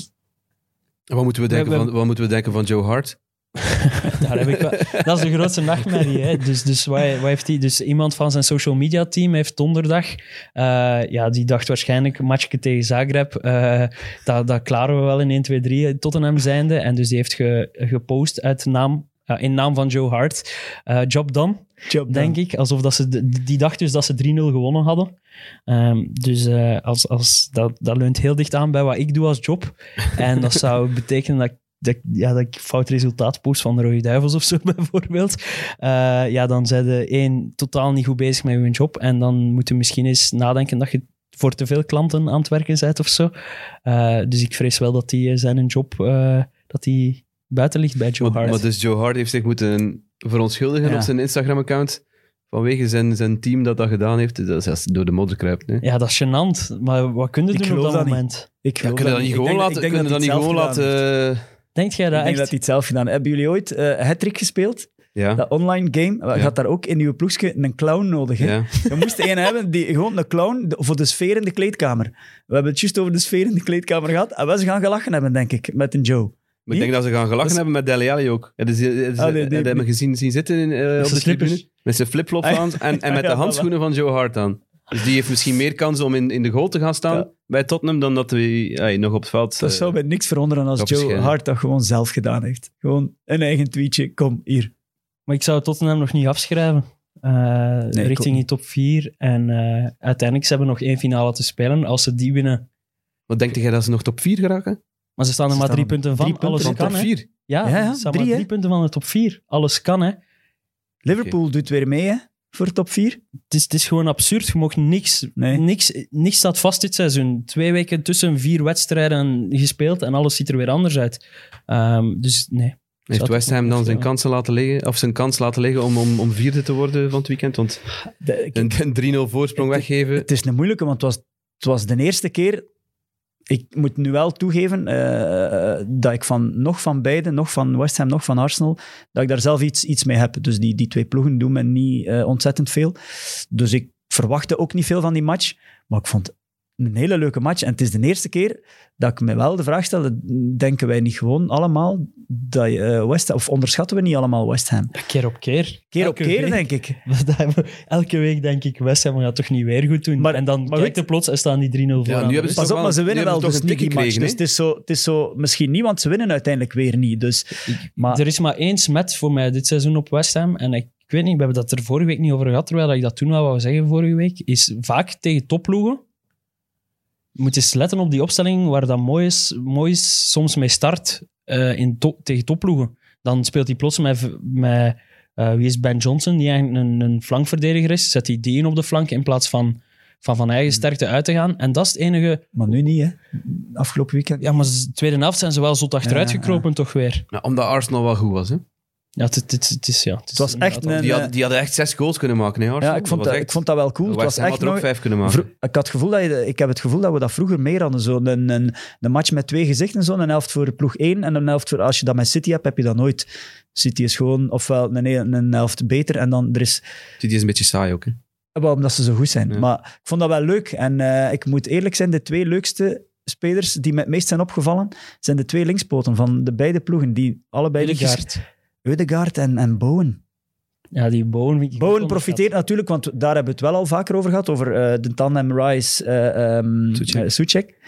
Speaker 2: Wat moeten we denken,
Speaker 3: We- we-
Speaker 2: van, wat moeten we denken van Joe Hart?
Speaker 3: Daar heb ik wel, dat is de grootste nachtmerrie. Hè. Dus, dus, wat, wat heeft dus iemand van zijn social media team heeft donderdag, eh, ja, die dacht waarschijnlijk matchje tegen Zagreb, eh, dat, dat klaren we wel in 1, 2, 3 Tottenham zijnde. En dus die heeft ge, gepost uit naam, in naam van Joe Hart. Eh, job done,
Speaker 4: Job
Speaker 3: denk ik. Alsof dat ze, die dacht dus dat ze 3-0 gewonnen hadden. Ehm, dus eh, als, als, dat, dat leunt heel dicht aan bij wat ik doe als job. En dat zou betekenen dat ik, dat, ik- ja, dat ik fout resultaat post van de Rode Duivels of zo, bijvoorbeeld. Eh, ja, dan zijn de één totaal niet goed bezig met je job. En dan moet je misschien eens nadenken dat je voor te veel klanten aan het werken bent of zo. Eh, dus ik vrees wel dat hij zijn job eh, dat die buiten ligt bij Joe
Speaker 2: Maar,
Speaker 3: Hart.
Speaker 2: maar dus Joe Hart heeft zich moeten verontschuldigen
Speaker 4: Ja.
Speaker 2: op zijn Instagram-account vanwege zijn, zijn team dat dat gedaan heeft. Dat is door de modder kruipt. Hè.
Speaker 3: Ja, dat is gênant. Maar wat kun je
Speaker 4: Ik
Speaker 3: doen op dat,
Speaker 4: dat niet.
Speaker 3: moment?
Speaker 4: Ik
Speaker 2: Ja, kunnen dat niet
Speaker 4: Ik
Speaker 2: gewoon
Speaker 4: denk-
Speaker 2: laten?
Speaker 4: ik denk
Speaker 2: Kunnen dat niet gewoon laten... eh,
Speaker 3: Denkt jij dat
Speaker 4: Ik denk
Speaker 3: echt?
Speaker 4: dat hij het zelf gedaan heeft. Hebben jullie ooit eh Hattrick gespeeld?
Speaker 2: ja.
Speaker 4: Dat online game? Je
Speaker 2: Ja.
Speaker 4: had daar ook in uw ploegje een clown nodig. Hè?
Speaker 2: ja.
Speaker 4: Je moest een hebben, die, gewoon een clown voor de sfeer in de kleedkamer. We hebben het juist over de sfeer in de kleedkamer gehad. En we ze gaan gelachen hebben, denk ik, met een Joe.
Speaker 2: Maar ik denk dat ze gaan gelachen
Speaker 4: Dat is-
Speaker 2: hebben met Dele Alli ook. Ja, dus, eh, dus,
Speaker 4: Ah,
Speaker 2: eh, dat hebben we gezien zien zitten in, eh, op de tribune. Met zijn flipflops
Speaker 4: Ah,
Speaker 2: aan en, en met
Speaker 4: ja,
Speaker 2: de
Speaker 4: voilà.
Speaker 2: handschoenen van Joe Hart aan. Dus die heeft misschien meer kans om in, in de goal te gaan staan
Speaker 4: Ja.
Speaker 2: bij Tottenham dan dat hij nog op het veld...
Speaker 4: Dat
Speaker 2: eh,
Speaker 4: zou mij niks verwonderen als Joe
Speaker 2: schijnen.
Speaker 4: Hart dat gewoon zelf gedaan heeft. Gewoon een eigen tweetje, kom hier.
Speaker 3: Maar ik zou Tottenham nog niet afschrijven. Eh, richting die top 4. En eh, uiteindelijk, ze hebben nog één finale te spelen. Als ze die winnen...
Speaker 2: Wat denk jij dat ze nog top 4 geraken?
Speaker 3: Maar ze staan er
Speaker 4: Ze
Speaker 3: maar
Speaker 4: staan
Speaker 3: drie punten van.
Speaker 4: drie punten
Speaker 3: Alles
Speaker 2: Van
Speaker 3: kan,
Speaker 2: top
Speaker 3: hè.
Speaker 2: 4?
Speaker 3: Ja,
Speaker 4: Ja, ja,
Speaker 3: ze staan
Speaker 4: drie,
Speaker 3: maar drie punten van de top 4. Alles kan, hè.
Speaker 4: Liverpool doet weer mee hè, voor top 4.
Speaker 3: Het is, het is gewoon absurd. Je mag niks,
Speaker 4: Nee.
Speaker 3: niks... Niks staat vast dit seizoen. Twee weken tussen vier wedstrijden gespeeld en alles ziet er weer anders uit. Ehm, dus nee.
Speaker 2: Heeft West Ham dan zijn kansen laten liggen, of zijn kans laten liggen om, om, om vierde te worden van het weekend? Want een, een 3-0 voorsprong weggeven...
Speaker 4: Het is een moeilijke, want het was, het was de eerste keer. Ik moet nu wel toegeven eh, dat ik van, nog van beide, nog van West Ham, nog van Arsenal, dat ik daar zelf iets, iets mee heb. Dus die, die twee ploegen doen me niet eh, ontzettend veel. Dus ik verwachtte ook niet veel van die match. Maar ik vond een hele leuke match. En het is de eerste keer dat ik me wel de vraag stelde, denken wij niet gewoon allemaal dat je, eh, West Ham, of onderschatten we niet allemaal West Ham?
Speaker 3: Ja, keer op keer.
Speaker 4: Keer op
Speaker 3: Elke
Speaker 4: keer,
Speaker 3: week.
Speaker 4: denk ik.
Speaker 3: Elke week denk ik, West Ham gaat toch niet weer goed doen.
Speaker 4: Maar-
Speaker 3: en dan
Speaker 4: maar
Speaker 3: kijkt er plots en staan die 3-0 voor.
Speaker 2: nu hebben
Speaker 3: rust.
Speaker 2: ze
Speaker 4: Pas op, maar ze
Speaker 2: nu
Speaker 4: winnen wel dus
Speaker 2: toch een
Speaker 4: niet die match. Dus het is, zo, het is zo, misschien niet, want ze winnen uiteindelijk weer niet. Dus, maar
Speaker 3: Er is maar één smet voor mij dit seizoen op West Ham. En ik, ik weet niet, we hebben dat er vorige week niet over gehad, terwijl ik dat toen wel wou zeggen vorige week. Is vaak tegen topploegen. Je moet eens letten op die opstelling waar dat mooi is, mooi is soms mee start eh, in to- tegen topploegen. Dan speelt hij plots met, met eh, wie is Ben Johnson, die eigenlijk een, een flankverdediger is. Zet hij die in op de flank in plaats van van, van eigen sterkte uit te gaan. En dat is het enige...
Speaker 4: maar nu niet, hè. Afgelopen weekend.
Speaker 3: Ja, maar de tweede helft zijn ze wel zot achteruit
Speaker 4: Ja,
Speaker 3: gekropen, toch weer.
Speaker 2: Ja, omdat Arsenal wel goed was. Hè?
Speaker 3: Ja, het, het, is... Ja, het, is
Speaker 4: Het was echt een-
Speaker 2: Die,
Speaker 4: eh,
Speaker 2: hadden, die hadden echt zes goals kunnen maken. Hè, Arsenal.
Speaker 4: Ja, ik vond, dat,
Speaker 2: echt-
Speaker 4: ik vond dat wel cool. Het was echt
Speaker 2: had er ook
Speaker 4: nog,
Speaker 2: vijf kunnen maken.
Speaker 4: vro- ik, had het gevoel dat je, ik heb het gevoel dat we dat vroeger meer hadden. Zo een, een, een match met twee gezichten. Zo. Een helft voor ploeg 1 en een helft voor... Als je dat met City hebt, heb je dat nooit. City is gewoon ofwel een, een helft beter en dan er is...
Speaker 2: Die is een beetje saai ook. Hè?
Speaker 4: Wel, omdat ze zo goed zijn.
Speaker 2: Ja.
Speaker 4: Maar ik vond dat wel leuk. En eh, ik moet eerlijk zijn, de twee leukste spelers die me het meest zijn opgevallen, zijn de twee linkspoten van de beide ploegen. Die allebei lichtjes... Eudegaard en, en Bowen.
Speaker 3: Ja, die Bowen... vind ik
Speaker 4: Bowen profiteert natuurlijk, want daar hebben we het wel al vaker over gehad, over eh, de tandem Rice eh ehm, eh, Soucek.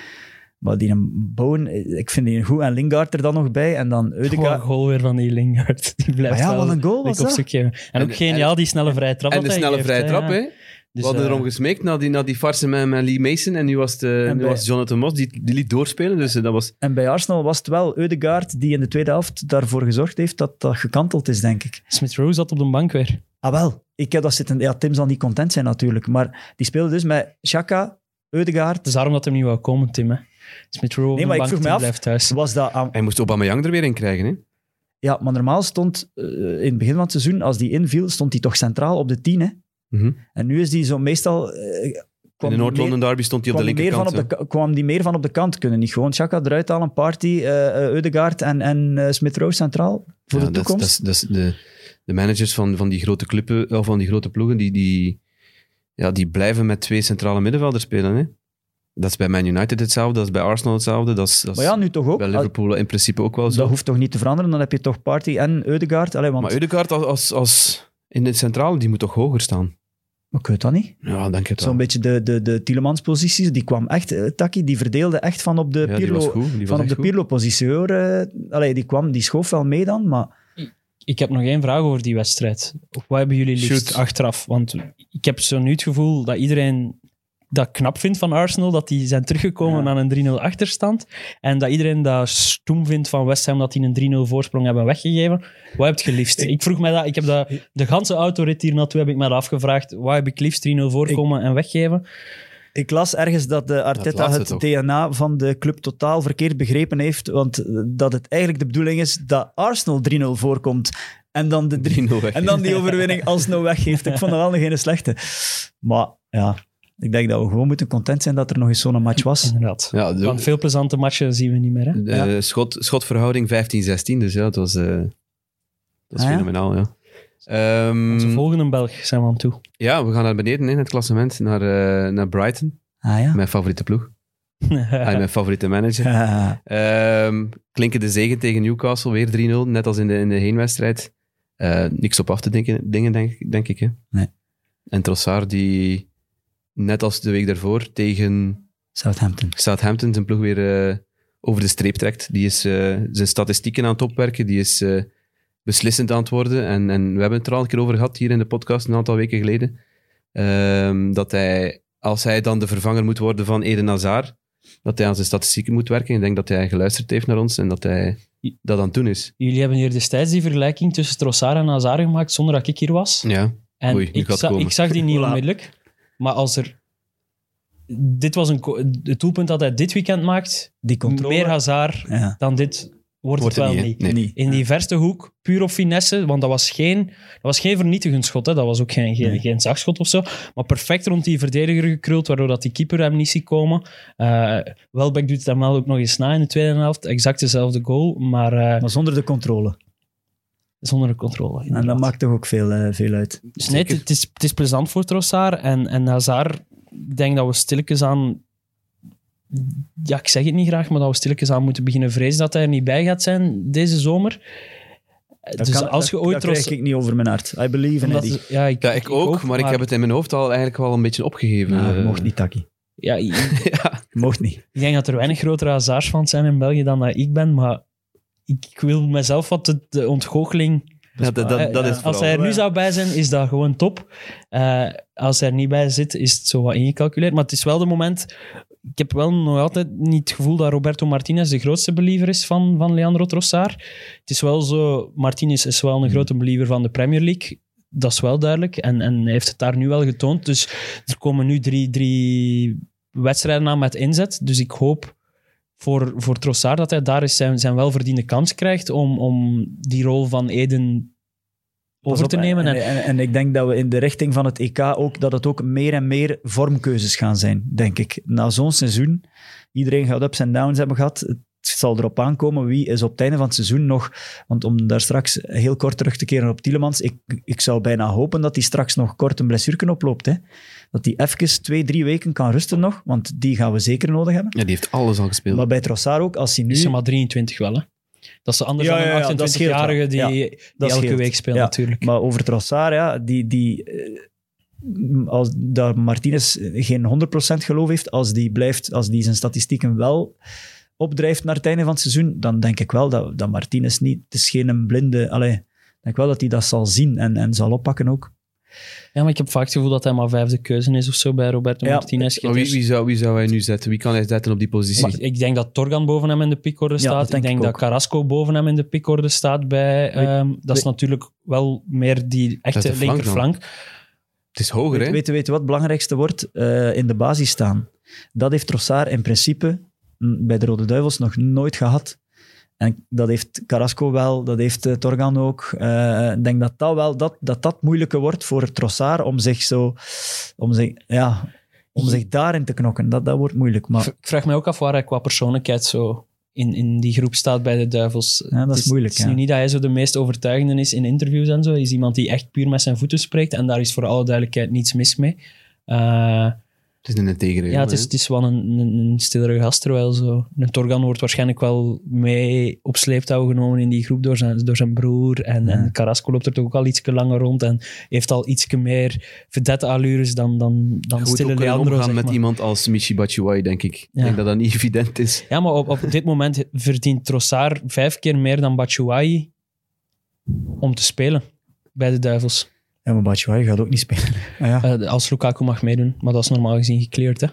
Speaker 4: Maar die een Bowen, ik vind die goed en Lingard er dan nog bij. En dan Eudegaard.
Speaker 3: goal weer van die Lingard. Die blijft
Speaker 4: Maar ja,
Speaker 3: wel
Speaker 4: wat een goal was dat.
Speaker 3: En, ook
Speaker 2: En-
Speaker 3: geniaal, die snelle vrije trap.
Speaker 2: En de snelle vrije
Speaker 3: hè,
Speaker 2: trap.
Speaker 3: ja.
Speaker 2: Hè?
Speaker 3: Dus,
Speaker 2: we hadden
Speaker 3: eh,
Speaker 2: erom gesmeekt na die, na die farse met, met Lee Mason. En nu was, het, eh,
Speaker 4: En
Speaker 2: nu
Speaker 4: bij-
Speaker 2: was Jonathan Moss, die, die liet doorspelen. Dus eh, dat was...
Speaker 4: En bij Arsenal was het wel Eudegaard die in de tweede helft daarvoor gezorgd heeft dat dat gekanteld is, denk ik.
Speaker 3: Smith-Rowe zat op de bank weer.
Speaker 4: Ah wel, ik heb dat zitten... Ja, Tim zal niet content zijn natuurlijk, maar die speelde dus met Xhaka, Eudegaard.
Speaker 3: Het is daarom dat hij niet wou komen, Tim. hè. Smith-Rowe op
Speaker 4: Nee,
Speaker 3: de
Speaker 4: maar ik
Speaker 3: bank,
Speaker 4: vroeg me af,
Speaker 3: blijft thuis.
Speaker 4: Was dat aan,
Speaker 2: Hij moest Aubameyang er weer in krijgen. Hè?
Speaker 4: Ja, maar normaal stond in het begin van het seizoen, als die inviel, stond hij toch centraal op de 10. Hè?
Speaker 2: Mhm.
Speaker 4: En nu is die zo meestal. eh,
Speaker 2: In de Noord-London derby stond hij op de
Speaker 4: die meer van
Speaker 2: linkerkant.
Speaker 4: op de, kwam die meer van op de kant kunnen. Niet gewoon Chaka eruit halen, Party, Eudegaard en, en Smith-Rowe centraal voor
Speaker 2: Ja,
Speaker 4: de toekomst.
Speaker 2: Dat is, de, de managers van, van die grote clubben, of van die grote ploegen, die, die, ja, die blijven met twee centrale middenvelders spelen. Hè? Dat is bij Man United hetzelfde, dat is bij Arsenal hetzelfde, dat is, dat
Speaker 4: Maar ja, nu toch ook.
Speaker 2: bij Liverpool in principe ook wel zo.
Speaker 4: Dat hoeft toch niet te veranderen? Dan heb je toch Party en Eudegaard. Allee, want
Speaker 2: Maar Eudegaard als, als, als in de centrale, die moet toch hoger staan?
Speaker 4: Maar ik weet dat niet.
Speaker 2: Ja, denk het wel.
Speaker 4: Zo'n beetje de, de, de Tielemans-posities, die kwam echt, eh, Taki, die verdeelde echt van op de
Speaker 2: ja, die was
Speaker 4: Pirlo,
Speaker 2: goed. Die was
Speaker 4: van op de. Pirlo-positie. hoor. Eh, allee, die kwam, die schoof wel mee dan, maar
Speaker 3: Ik heb nog één vraag over die wedstrijd. Wat hebben jullie liefst
Speaker 2: Shoot.
Speaker 3: achteraf? Want ik heb zo nu het gevoel dat iedereen dat knap vindt van Arsenal, dat die zijn teruggekomen
Speaker 4: Ja.
Speaker 3: aan een 3-0 achterstand. En dat iedereen dat stoem vindt van West Ham, dat die een 3-0 voorsprong hebben weggegeven. Wat heb je liefst? Ik vroeg mij dat, ik heb dat, de ganse autorit hier naartoe heb ik me dat afgevraagd. Wat heb ik liefst 3-0 voorkomen en weggeven?
Speaker 4: ik las ergens dat de Arteta het
Speaker 2: toch?
Speaker 4: DNA van de club totaal verkeerd begrepen heeft, want eh, dat het eigenlijk de bedoeling is dat Arsenal 3-0 voorkomt en dan, de 3
Speaker 2: 3-0 weg.
Speaker 4: en dan die overwinning alsnog weggeeft. Ik vond dat wel geen slechte. Maar ja, ik denk dat we gewoon moeten content zijn dat er nog eens zo'n match was.
Speaker 3: Inderdaad.
Speaker 2: Ja, de,
Speaker 3: Want veel plezante matchen zien we niet meer. Hè?
Speaker 2: de schot, schotverhouding 15-16, dus ja, dat was, eh, dat is
Speaker 4: Ah,
Speaker 2: fenomenaal, ja. Ehm,
Speaker 3: Onze volgende Belg zijn we aan toe.
Speaker 2: ja, we gaan naar beneden in het klassement, naar, eh, naar Brighton,
Speaker 4: Ah ja.
Speaker 2: mijn favoriete ploeg. Mijn favoriete manager. Ehm klinken de zegen tegen Newcastle, weer 3-0, net als in de, in de heenwedstrijd. Eh, niks op af te denken, dingen, denk, denk ik. Hè?
Speaker 4: Nee.
Speaker 2: En Trossard, die net als de week daarvoor tegen
Speaker 4: Southampton.
Speaker 2: Southampton zijn ploeg weer eh, over de streep trekt. Die is eh, zijn statistieken aan het opwerken, die is eh, beslissend aan het worden. En, en we hebben het er al een keer over gehad hier in de podcast een aantal weken geleden. Ehm, dat hij, als hij dan de vervanger moet worden van Eden Hazard, dat hij aan zijn statistieken moet werken. Ik denk dat hij geluisterd heeft naar ons en dat hij dat aan het doen is.
Speaker 3: Jullie hebben hier destijds die vergelijking tussen Trossard en Hazard gemaakt zonder dat ik hier was.
Speaker 2: Ja,
Speaker 3: En
Speaker 2: Oei, nu
Speaker 3: ik, za- ik zag die niet onmiddellijk. Maar als er... Dit was een, het doelpunt dat hij dit weekend maakt.
Speaker 4: Die controle.
Speaker 3: Meer Hazard
Speaker 4: Ja.
Speaker 3: dan dit wordt,
Speaker 2: Wordt
Speaker 3: het wel
Speaker 2: niet? Nee.
Speaker 3: In die verste hoek, puur op finesse. Want dat was geen, dat was geen vernietigend schot. Hè. Dat was ook geen, geen,
Speaker 4: Nee.
Speaker 3: geen zachtschot of zo. Maar perfect rond die verdediger gekruld, waardoor dat die keeper hem niet ziet komen. Eh Welbeck doet het hem wel ook nog eens na in de tweede helft. Exact dezelfde goal, maar eh,
Speaker 4: Maar zonder de controle.
Speaker 3: Zonder de controle.
Speaker 4: En dat maakt toch ook veel, eh, veel uit.
Speaker 3: Dus nee, het, het is, het is plezant voor Trossard. En, en Hazard, ik denk dat we stilletjes aan... Ja, ik zeg het niet graag, maar dat we stilletjes aan moeten beginnen vrezen dat hij er niet bij gaat zijn deze zomer.
Speaker 4: Dat
Speaker 3: dus
Speaker 4: kan-
Speaker 3: als je ooit
Speaker 4: dat krijg
Speaker 3: Trossard...
Speaker 4: ik niet over mijn hart. I believe in Eddie.
Speaker 3: ja, ik,
Speaker 2: ja ik, ook, maar, ik heb het in mijn hoofd al eigenlijk wel een beetje opgegeven.
Speaker 4: Nou,
Speaker 2: Eh,
Speaker 4: mocht niet, Taki.
Speaker 3: Ja, ik,
Speaker 2: ja,
Speaker 4: mocht niet.
Speaker 3: ik denk dat er weinig grotere Hazards-fans zijn in België dan dat ik ben, maar ik, wil mezelf wat de, de ontgoocheling...
Speaker 2: ja, dat, dat, dat
Speaker 3: Eh,
Speaker 2: is
Speaker 3: als
Speaker 2: vooral.
Speaker 3: hij er nu
Speaker 4: Ja.
Speaker 3: zou bij zijn, is dat gewoon top. Eh, als hij er niet bij zit, is het zo wat ingecalculeerd. Maar het is wel de moment... Ik heb wel nog altijd niet het gevoel dat Roberto Martinez de grootste believer is van, van Leandro Trossard. Het is wel zo... Martinez is wel een grote believer van de Premier League. Dat is wel duidelijk. En, en hij heeft het daar nu wel getoond. Dus er komen nu drie, drie wedstrijden aan met inzet. Dus ik hoop voor, voor Trossard dat hij daar eens zijn, zijn welverdiende kans krijgt om, om die rol van Eden over
Speaker 4: op,
Speaker 3: te nemen.
Speaker 4: En,
Speaker 3: En,
Speaker 4: en, en ik denk dat we in de richting van het EK ook, dat het ook meer en meer vormkeuzes gaan zijn, denk ik. Na zo'n seizoen, iedereen gaat ups en downs hebben gehad. Het zal erop aankomen wie is op het einde van het seizoen nog, want om daar straks heel kort terug te keren op Tielemans, ik, ik zou bijna hopen dat hij straks nog kort een blessure oploopt. Hè? Dat hij even twee, drie weken kan rusten nog, want die gaan we zeker nodig hebben.
Speaker 2: Ja, die heeft alles al gespeeld.
Speaker 4: Maar bij Trossard ook, als hij nu...
Speaker 3: is hij maar 23 wel, hè? Dat is anders
Speaker 4: Ja,
Speaker 3: dan
Speaker 4: ja,
Speaker 3: een
Speaker 4: dat scheelt
Speaker 3: 28-jarige
Speaker 4: wel.
Speaker 3: die,
Speaker 4: Ja,
Speaker 3: die
Speaker 4: dat
Speaker 3: elke
Speaker 4: scheelt.
Speaker 3: week speelt
Speaker 4: Ja,
Speaker 3: natuurlijk.
Speaker 4: Maar over Trossard, ja, die, die, eh, als dat Martinez geen 100% geloof heeft, als die, blijft, als die zijn statistieken wel opdrijft naar het einde van het seizoen, dan denk ik wel dat, dat Martinez niet, het is geen een blinde, allee, ik denk wel dat hij dat zal zien en, en zal oppakken ook.
Speaker 3: Ja, maar ik heb vaak het gevoel dat hij maar vijfde keuze is of zo bij Roberto
Speaker 4: Ja,
Speaker 3: Martinez.
Speaker 2: Maar wie, wie, zou, wie zou hij nu zetten? Wie kan hij zetten op die positie?
Speaker 3: Maar ik denk dat Torgan boven hem in de pickorde staat.
Speaker 4: dat
Speaker 3: ik
Speaker 4: denk
Speaker 3: dat
Speaker 4: ook.
Speaker 3: Carrasco boven hem in de pickorde staat. Bij,
Speaker 4: Weet-
Speaker 3: ehm, dat is
Speaker 4: weet-
Speaker 3: natuurlijk wel meer die echte linkerflank.
Speaker 2: Het is hoger, hè?
Speaker 4: Weet, weet, weet je wat het belangrijkste wordt? Eh, in de basis staan. Dat heeft Trossard in principe bij de Rode Duivels nog nooit gehad. En dat heeft Carrasco wel, dat heeft eh, Torgan ook. Eh, Ik denk dat dat wel dat, dat, dat moeilijker wordt voor Trossard om zich zo... Om zich, ja, om zich daarin te knokken. Dat, dat wordt moeilijk. Maar
Speaker 3: Ik vraag me ook af waar hij qua persoonlijkheid zo in, in die groep staat bij de Duivels.
Speaker 4: Ja, dat is moeilijk,
Speaker 3: Het is
Speaker 4: ja.
Speaker 3: nu niet dat hij zo de meest overtuigende is in interviews en zo. Hij is iemand die echt puur met zijn voeten spreekt. En daar is voor alle duidelijkheid niets mis mee. Eh,
Speaker 2: Het is een integere.
Speaker 3: Ja, het is, het is wel een, een, een stillere gast, terwijl zo... Een Torgan wordt waarschijnlijk wel mee op sleeptouw genomen in die groep door zijn, door zijn broer. En, en Carrasco loopt er toch ook al iets langer rond en heeft al iets meer vedette allures dan, dan, dan stille
Speaker 2: ook
Speaker 3: Leandro,
Speaker 2: omgaan
Speaker 3: zeg
Speaker 2: met
Speaker 3: maar.
Speaker 2: iemand als Michi Batshuayi, denk ik. Ik denk dat dat niet evident is.
Speaker 3: Ja, maar op, op dit moment verdient Trossard vijf keer meer dan Batshuayi om te spelen bij de Duivels.
Speaker 4: Ja, maar Batshuayi gaat ook niet spelen. Ah, ja.
Speaker 3: Eh, als Lukaku mag meedoen, maar dat is normaal gezien gecleared. Hè?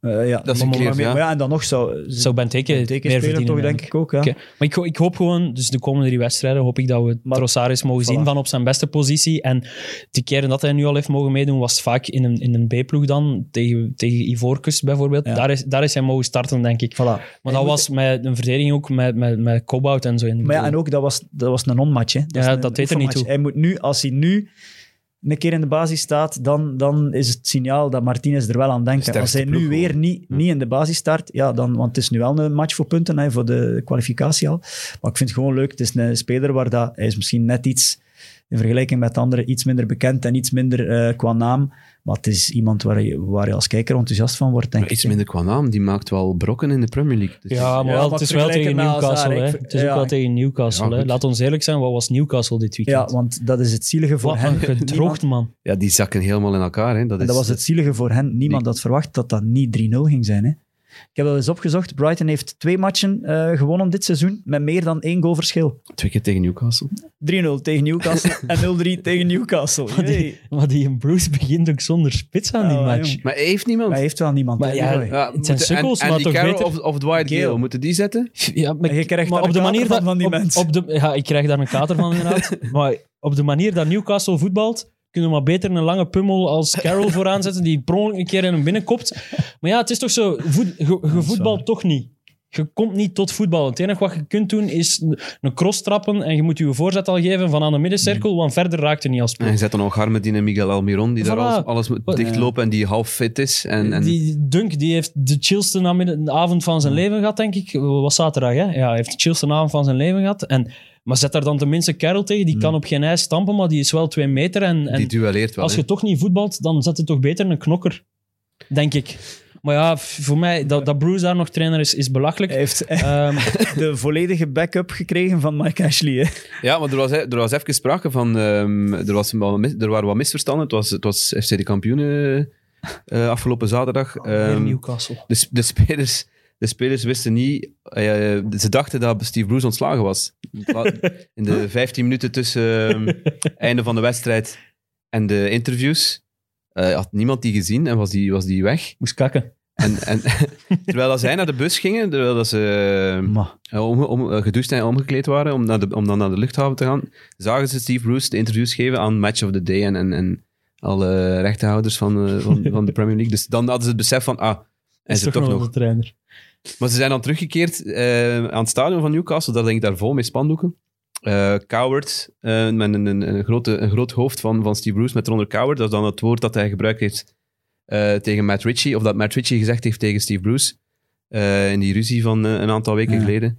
Speaker 4: Eh, ja.
Speaker 2: Dat is
Speaker 4: maar,
Speaker 2: gecleared,
Speaker 4: maar,
Speaker 2: ja.
Speaker 4: maar ja, en dan nog zou...
Speaker 3: Zou Benteke meer
Speaker 4: Benteke spelen
Speaker 3: verdienen.
Speaker 4: toch,
Speaker 3: denk
Speaker 4: ik ook, ja.
Speaker 3: Maar ik, ho- ik hoop gewoon, dus de komende drie wedstrijden, hoop ik dat we
Speaker 4: Maar-
Speaker 3: mogen
Speaker 4: Voilà.
Speaker 3: zien van op zijn beste positie. En die keren dat hij nu al heeft mogen meedoen, was het vaak in een, in een B-ploeg dan, tegen, tegen Ivoorkust bijvoorbeeld.
Speaker 4: Ja.
Speaker 3: Daar, is, daar is hij mogen starten, denk ik.
Speaker 4: Voilà.
Speaker 3: Maar
Speaker 4: En
Speaker 3: dat
Speaker 4: moet-
Speaker 3: was met een verdediging ook met, met, met Cobalt en zo. In de
Speaker 4: Maar ja, en ook, dat was, dat was een non-match. Hè.
Speaker 3: Ja, dat deed er niet toe.
Speaker 4: Hij moet nu, als hij nu een keer in de basis staat, dan, dan is het signaal dat Martinez er wel aan denkt.
Speaker 2: Sterkste
Speaker 4: Als hij nu weer niet, niet in de basis start, ja, dan, want het is nu wel een match voor punten, hè, voor de kwalificatie al. Maar ik vind het gewoon leuk. Het is een speler waar dat, hij is misschien net iets, in vergelijking met anderen, iets minder bekend en iets minder eh, qua naam. Maar het is iemand waar je, waar je als kijker enthousiast van wordt, denk
Speaker 2: Maar
Speaker 4: ik.
Speaker 2: iets minder qua naam. Die maakt wel brokken in de Premier League. Dus
Speaker 3: Ja, maar
Speaker 4: Ja,
Speaker 3: wel,
Speaker 4: maar
Speaker 3: het is wel tegen Newcastle. Hè. Het is ook
Speaker 4: ja.
Speaker 3: wel tegen Newcastle.
Speaker 2: Ja.
Speaker 3: Laat ons eerlijk zijn, wat was Newcastle dit
Speaker 4: Ja,
Speaker 3: weekend?
Speaker 4: want dat is het zielige voor
Speaker 3: Wat
Speaker 4: hen.
Speaker 3: gedroogd man.
Speaker 2: ja, die zakken helemaal in elkaar. Hè. Dat,
Speaker 4: En
Speaker 2: is,
Speaker 4: dat was het zielige voor hen. Niemand had verwacht dat dat niet 3-0 ging zijn. Hè? Ik heb dat eens opgezocht. Brighton heeft twee matchen eh, gewonnen dit seizoen met meer dan één goal verschil. 3-0
Speaker 2: Twee keer tegen Newcastle.
Speaker 4: tegen Newcastle en 0-3 tegen Newcastle.
Speaker 3: Maar die,
Speaker 4: Hey.
Speaker 3: maar die Bruce begint ook zonder spits aan die
Speaker 4: Oh,
Speaker 3: match.
Speaker 4: jong.
Speaker 2: Maar hij heeft niemand.
Speaker 4: Maar hij heeft wel niemand.
Speaker 3: Maar
Speaker 4: hè,
Speaker 3: ja,
Speaker 4: Leroy.
Speaker 2: Ja,
Speaker 3: Het zijn sukkels, maar toch beter-
Speaker 2: of, of Dwight
Speaker 4: Gale.
Speaker 2: Gale, moeten die zetten?
Speaker 3: Ja, maar,
Speaker 4: En je krijgt
Speaker 3: maar
Speaker 4: daar
Speaker 3: op
Speaker 4: een
Speaker 3: de manier
Speaker 4: kater
Speaker 3: dat,
Speaker 4: van van die
Speaker 3: op,
Speaker 4: mensen.
Speaker 3: op de, ja, ik krijg daar een kater van inderdaad. maar op de manier dat Newcastle voetbalt, kunnen we maar beter een lange pummel als Carroll vooraan zetten die per ongeluk een keer in hem binnenkopt. Maar ja, het is toch zo, voet,
Speaker 4: waar.
Speaker 3: toch niet. Je komt niet tot voetbal. Het enige wat je kunt doen is een- cross trappen en je moet je voorzet al geven van aan de middencirkel, want verder raakt er niet als
Speaker 2: En
Speaker 3: ploeg.
Speaker 2: je zet dan nog Garmedin en Miguel Almiron, die daar alles, alles moet dichtlopen en die half fit is. En, en
Speaker 3: Die Dunk die heeft de chillste avond van zijn leven gehad, denk ik. was zaterdag, hè? Ja, hij heeft de chillste avond van zijn leven gehad. En, maar zet daar dan tenminste Carroll tegen. Die kan op geen ijs stampen, maar die is wel twee meter. En, en
Speaker 2: die duelleert wel.
Speaker 3: als je toch niet voetbalt, dan zet het toch beter een knokker. Denk ik. Maar ja, voor mij, dat, dat Bruce daar nog trainer is, is belachelijk.
Speaker 4: Hij heeft
Speaker 3: Ehm,
Speaker 4: de volledige backup gekregen van Mike Ashley. Hè?
Speaker 2: Ja, maar er was, er was even sprake van... ehm, er, was er waren wat misverstanden. Het was, het was FC de kampioenen eh, afgelopen zaterdag. Ehm,
Speaker 3: Newcastle.
Speaker 2: de, de, spelers, de spelers wisten niet... eh, ze dachten dat Steve Bruce ontslagen was. In de 15 minuten tussen ehm, einde van de wedstrijd en de interviews eh, had niemand die gezien en was die, was die weg.
Speaker 3: Moest kakken.
Speaker 2: En, en, terwijl dat zij naar de bus gingen, terwijl dat ze eh, om, om, eh, gedoucht en omgekleed waren om, naar de, om dan naar de luchthaven te gaan, zagen ze Steve Bruce de interviews geven aan Match of the Day en, en, en alle rechtenhouders van, eh, van, van de Premier League. Dus dan hadden ze het besef van, ah, hij
Speaker 3: Is toch
Speaker 2: toch
Speaker 3: nog de trainer.
Speaker 2: Maar ze zijn dan teruggekeerd aan het stadion van Newcastle, daar denk ik daar vol met spandoeken. Eh Coward, met een, een, een, grote, een groot hoofd van, van Steve Bruce met eronder Coward. Dat is dan het woord dat hij gebruikt heeft eh, tegen Matt Ritchie, of dat Matt Ritchie gezegd heeft tegen Steve Bruce eh, in die ruzie van eh, een aantal weken
Speaker 4: Ja.
Speaker 2: geleden.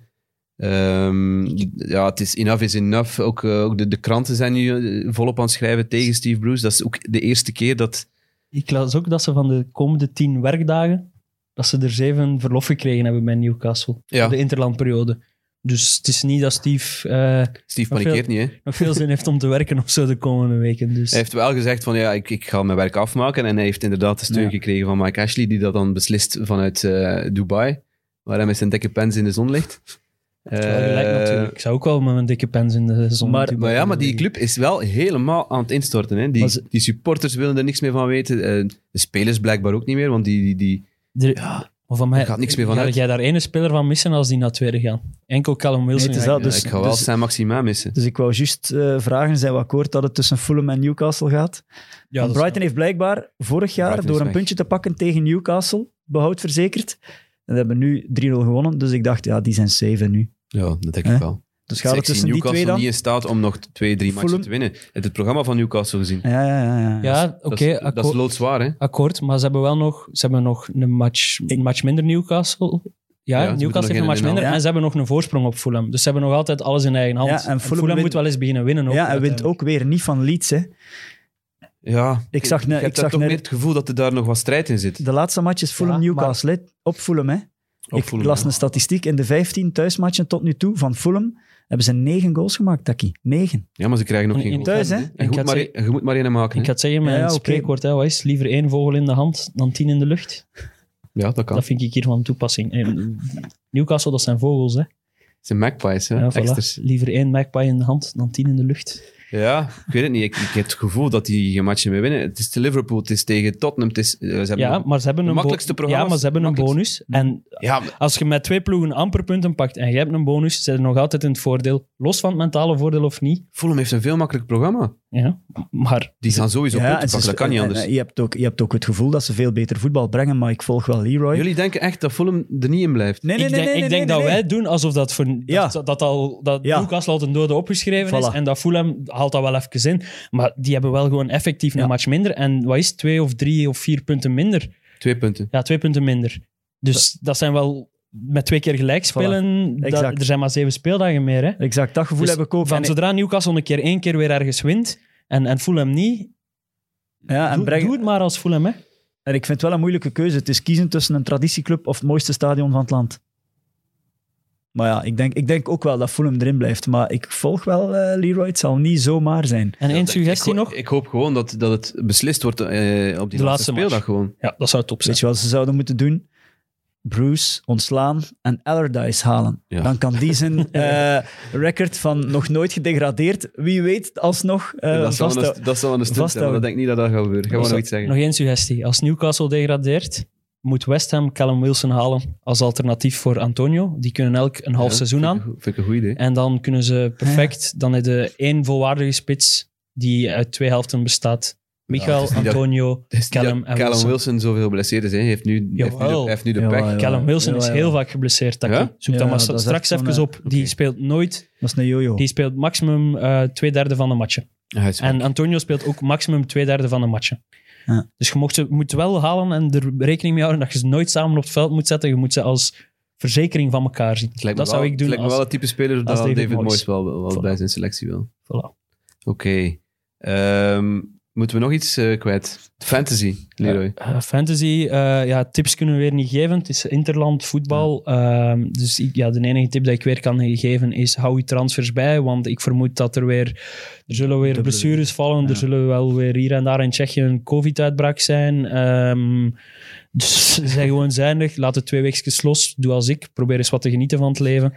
Speaker 2: Ehm, ja, het is enough is enough. Ook, ook de, de kranten zijn nu volop aan het schrijven tegen Steve Bruce. Dat is ook de eerste keer dat...
Speaker 3: Ik las ook dat ze van de komende tien werkdagen, dat ze er zeven verlof gekregen hebben bij Newcastle.
Speaker 2: Ja.
Speaker 3: Voor de interlandperiode. Dus het is niet dat Steve eh,
Speaker 2: Steve panikeert niet, hè.
Speaker 3: nog veel zin heeft om te werken of zo de komende weken. Dus.
Speaker 2: Hij heeft wel gezegd van ja, ik, ik ga mijn werk afmaken. En hij heeft inderdaad de steun
Speaker 4: Ja.
Speaker 2: gekregen van Mike Ashley, die dat dan beslist vanuit eh, Dubai, waar hij met zijn dikke pens in de zon ligt.
Speaker 3: Wel gelijk
Speaker 2: Eh,
Speaker 3: natuurlijk. Ik zou ook wel met mijn dikke pens in de zon
Speaker 4: Maar-
Speaker 2: Maar ja, maar die club is wel helemaal aan het instorten. Hè. Die,
Speaker 4: Maar ze-
Speaker 2: die supporters willen er niks meer van weten. Eh, de spelers blijkbaar ook niet meer, want die, die, die,
Speaker 3: Er- maar van mij
Speaker 2: Er gaat niks meer van
Speaker 3: ga
Speaker 2: uit.
Speaker 3: jij daar ene speler van missen als die naar tweede gaan. Enkel Callum Wilson.
Speaker 4: Nee, dat,
Speaker 2: ja,
Speaker 4: dus-
Speaker 2: ik ga wel
Speaker 4: dus-
Speaker 2: zijn Maxima missen.
Speaker 4: dus ik wou juist eh, vragen, zijn we akkoord dat het tussen Fulham en Newcastle gaat?
Speaker 3: ja,
Speaker 4: Want Brighton heeft blijkbaar vorig jaar
Speaker 2: Brighton
Speaker 4: door een
Speaker 2: weg.
Speaker 4: puntje te pakken tegen Newcastle behoud verzekerd. En we hebben nu 3-0 gewonnen, dus ik dacht, ja, die zijn safe nu.
Speaker 2: Ja, dat denk ik wel.
Speaker 4: Dus gaat het
Speaker 2: ik zie
Speaker 4: tussen die
Speaker 2: Newcastle
Speaker 4: twee dan?
Speaker 2: niet in staat om nog twee, drie matchen te winnen. Je hebt het programma van Newcastle gezien.
Speaker 4: Ja, ja, ja. ja.
Speaker 3: ja, oké,
Speaker 2: dat, is, dat is
Speaker 3: akkoord,
Speaker 2: loodzwaar, hè.
Speaker 3: akkoord, maar ze hebben wel nog, ze hebben nog een, match, een match minder Newcastle. Ja, Newcastle
Speaker 2: nog
Speaker 3: heeft een match
Speaker 2: en
Speaker 3: minder
Speaker 4: ja.
Speaker 3: en ze hebben nog een voorsprong op Fulham. Dus ze hebben nog altijd alles in eigen hand.
Speaker 4: Ja, en
Speaker 3: en
Speaker 4: Fulham
Speaker 3: moet wel eens beginnen winnen ook.
Speaker 4: ja, hij wint ook weer niet van Leeds. Hè.
Speaker 2: Ja,
Speaker 4: Ik zag net- ik zag
Speaker 2: toch
Speaker 4: net-
Speaker 2: meer het gevoel dat er daar nog wat strijd in zit.
Speaker 4: De laatste match is Fulham-Newcastle. Op Fulham, hè.
Speaker 2: Op
Speaker 4: ik
Speaker 2: Fulham,
Speaker 4: las een statistiek. In de 15 thuismatchen tot nu toe van Fulham hebben ze 9 goals gemaakt, Taki. 9.
Speaker 2: Ja, maar ze krijgen nog geen
Speaker 3: in
Speaker 2: goal.
Speaker 4: thuis, hè?
Speaker 2: Je moet maar,
Speaker 3: ze-
Speaker 2: je moet maar één maken.
Speaker 3: Ik ga het zeggen met
Speaker 4: Ja,
Speaker 3: spreekwoord, hè, wat is liever één vogel in de hand dan tien in de lucht.
Speaker 2: Ja, dat kan.
Speaker 3: Dat vind ik hier van toepassing. En Newcastle, dat zijn vogels, hè.
Speaker 2: Het zijn magpies, hè?
Speaker 3: Ja, voilà. Liever één magpie in de hand dan tien in de lucht.
Speaker 2: Ja, ik weet het niet. Ik, ik heb het gevoel dat die geen matchen meer winnen. Het is te Liverpool, het is tegen Tottenham. Het is, eh, ze hebben
Speaker 3: Ja, maar ze hebben
Speaker 2: de
Speaker 3: een,
Speaker 2: makkelijkste
Speaker 3: ja,
Speaker 2: programma's.
Speaker 3: maar ze hebben een bonus. En
Speaker 2: ja, maar-
Speaker 3: als je met twee ploegen amper punten pakt en jij hebt een bonus, zijn er nog altijd in het voordeel. Los van het mentale voordeel of niet.
Speaker 2: Fulham heeft een veel makkelijk programma.
Speaker 3: Ja, maar
Speaker 2: Die gaan sowieso punten
Speaker 4: en ze-
Speaker 2: pakken, dat kan niet
Speaker 4: en-
Speaker 2: anders.
Speaker 4: en je, hebt ook, je hebt ook het gevoel dat ze veel beter voetbal brengen, maar ik volg wel Leroy.
Speaker 2: Jullie denken echt dat Fulham er niet in blijft?
Speaker 4: Nee, nee,
Speaker 3: ik
Speaker 4: nee,
Speaker 3: denk,
Speaker 4: nee,
Speaker 3: ik
Speaker 4: nee,
Speaker 3: denk
Speaker 4: nee,
Speaker 3: dat
Speaker 4: nee.
Speaker 3: wij doen alsof dat, voor,
Speaker 4: Ja.
Speaker 3: dat, dat, al, dat
Speaker 4: Ja.
Speaker 3: Newcastle al ten dode opgeschreven is en dat Fulham haalt dat wel even in. Maar die hebben wel gewoon effectief een
Speaker 4: Ja.
Speaker 3: match minder. En wat is het, twee of drie of vier punten minder?
Speaker 2: Twee punten.
Speaker 3: Ja, twee punten minder. Dus dat zijn wel met twee keer gelijk spelen. dat- er zijn maar zeven speeldagen meer. Hè?
Speaker 4: Exact, dat gevoel
Speaker 3: Dus
Speaker 4: heb ik ook.
Speaker 3: Van
Speaker 4: En-
Speaker 3: zodra Newcastle een keer één keer weer ergens wint en, en Fulham niet,
Speaker 4: ja, en,
Speaker 3: doe,
Speaker 4: breng-
Speaker 3: doe het maar als Fulham. Hè?
Speaker 4: en ik vind het wel een moeilijke keuze. Het is kiezen tussen een traditieclub of het mooiste stadion van het land. Maar ja, ik denk, ik denk ook wel dat Fulham erin blijft. Maar ik volg wel eh, Leroy. Het zal niet zomaar zijn.
Speaker 3: En één suggestie nog.
Speaker 2: ik hoop gewoon dat, dat het beslist wordt eh, op die
Speaker 3: De
Speaker 2: laatste,
Speaker 3: laatste
Speaker 2: speeldag gewoon.
Speaker 3: Ja, dat zou top zijn.
Speaker 4: Weet je wat ze zouden moeten doen? Bruce ontslaan en Allardyce halen.
Speaker 2: Ja.
Speaker 4: Dan kan die zijn eh, record van nog nooit gedegradeerd, wie weet, alsnog eh
Speaker 2: dat, zal een, dat zal een stunt zijn, maar dat denk ik niet dat dat gaat gebeuren. Ga maar nog iets zeggen.
Speaker 3: Nog één suggestie. Als Newcastle degradeert, moet West Ham Callum Wilson halen als alternatief voor Antonio. Die kunnen elk een half
Speaker 2: Ja,
Speaker 3: seizoen
Speaker 2: vind
Speaker 3: aan.
Speaker 2: ik Vind ik een goed idee.
Speaker 3: En dan kunnen ze perfect, dan heb je één volwaardige spits die uit twee helften bestaat. Michael,
Speaker 2: dat-
Speaker 3: Antonio, Callum en
Speaker 2: Callum
Speaker 3: Wilson.
Speaker 2: Wilson zoveel geblesseerd is. Hè. Hij heeft nu, heeft nu de, heeft nu de
Speaker 4: Jawel,
Speaker 2: pech.
Speaker 4: jawel.
Speaker 3: Callum Wilson is heel vaak geblesseerd. Taki. Zoek
Speaker 4: Ja,
Speaker 3: dat maar
Speaker 4: dat
Speaker 3: straks even
Speaker 4: eh,
Speaker 3: op. Die
Speaker 2: oké.
Speaker 3: speelt nooit,
Speaker 4: Dat is een jojo.
Speaker 3: die speelt maximum eh twee derde van de matchen.
Speaker 2: Is
Speaker 3: En Antonio speelt ook maximum twee derde van de matchen.
Speaker 4: Ja.
Speaker 3: Dus je mocht ze, moet wel halen en er rekening mee houden dat je ze nooit samen op het veld moet zetten. Je moet ze als verzekering van elkaar zien. Dat zou ik doen
Speaker 2: Het lijkt me wel het type speler dat David,
Speaker 3: David
Speaker 2: Moyes wel, wel
Speaker 3: Voilà.
Speaker 2: bij zijn selectie wil.
Speaker 3: Voilà.
Speaker 2: Oké. Ehm, moeten we nog iets eh, kwijt? Fantasy, Leroy.
Speaker 3: Eh, fantasy, eh, ja, tips kunnen we weer niet geven. Het is interland voetbal. Ehm, dus ik- ja, de enige tip dat ik weer kan geven is hou je transfers bij. Want ik vermoed dat er weer, er zullen weer
Speaker 4: Dubbele-
Speaker 3: blessures vallen.
Speaker 4: ja.
Speaker 3: Er zullen wel weer hier en daar in Tsjechië een covid-uitbraak zijn. Ehm, dus zeg gewoon zuinig. Laat het twee weekjes los. Doe als ik. Probeer eens wat te genieten van het leven.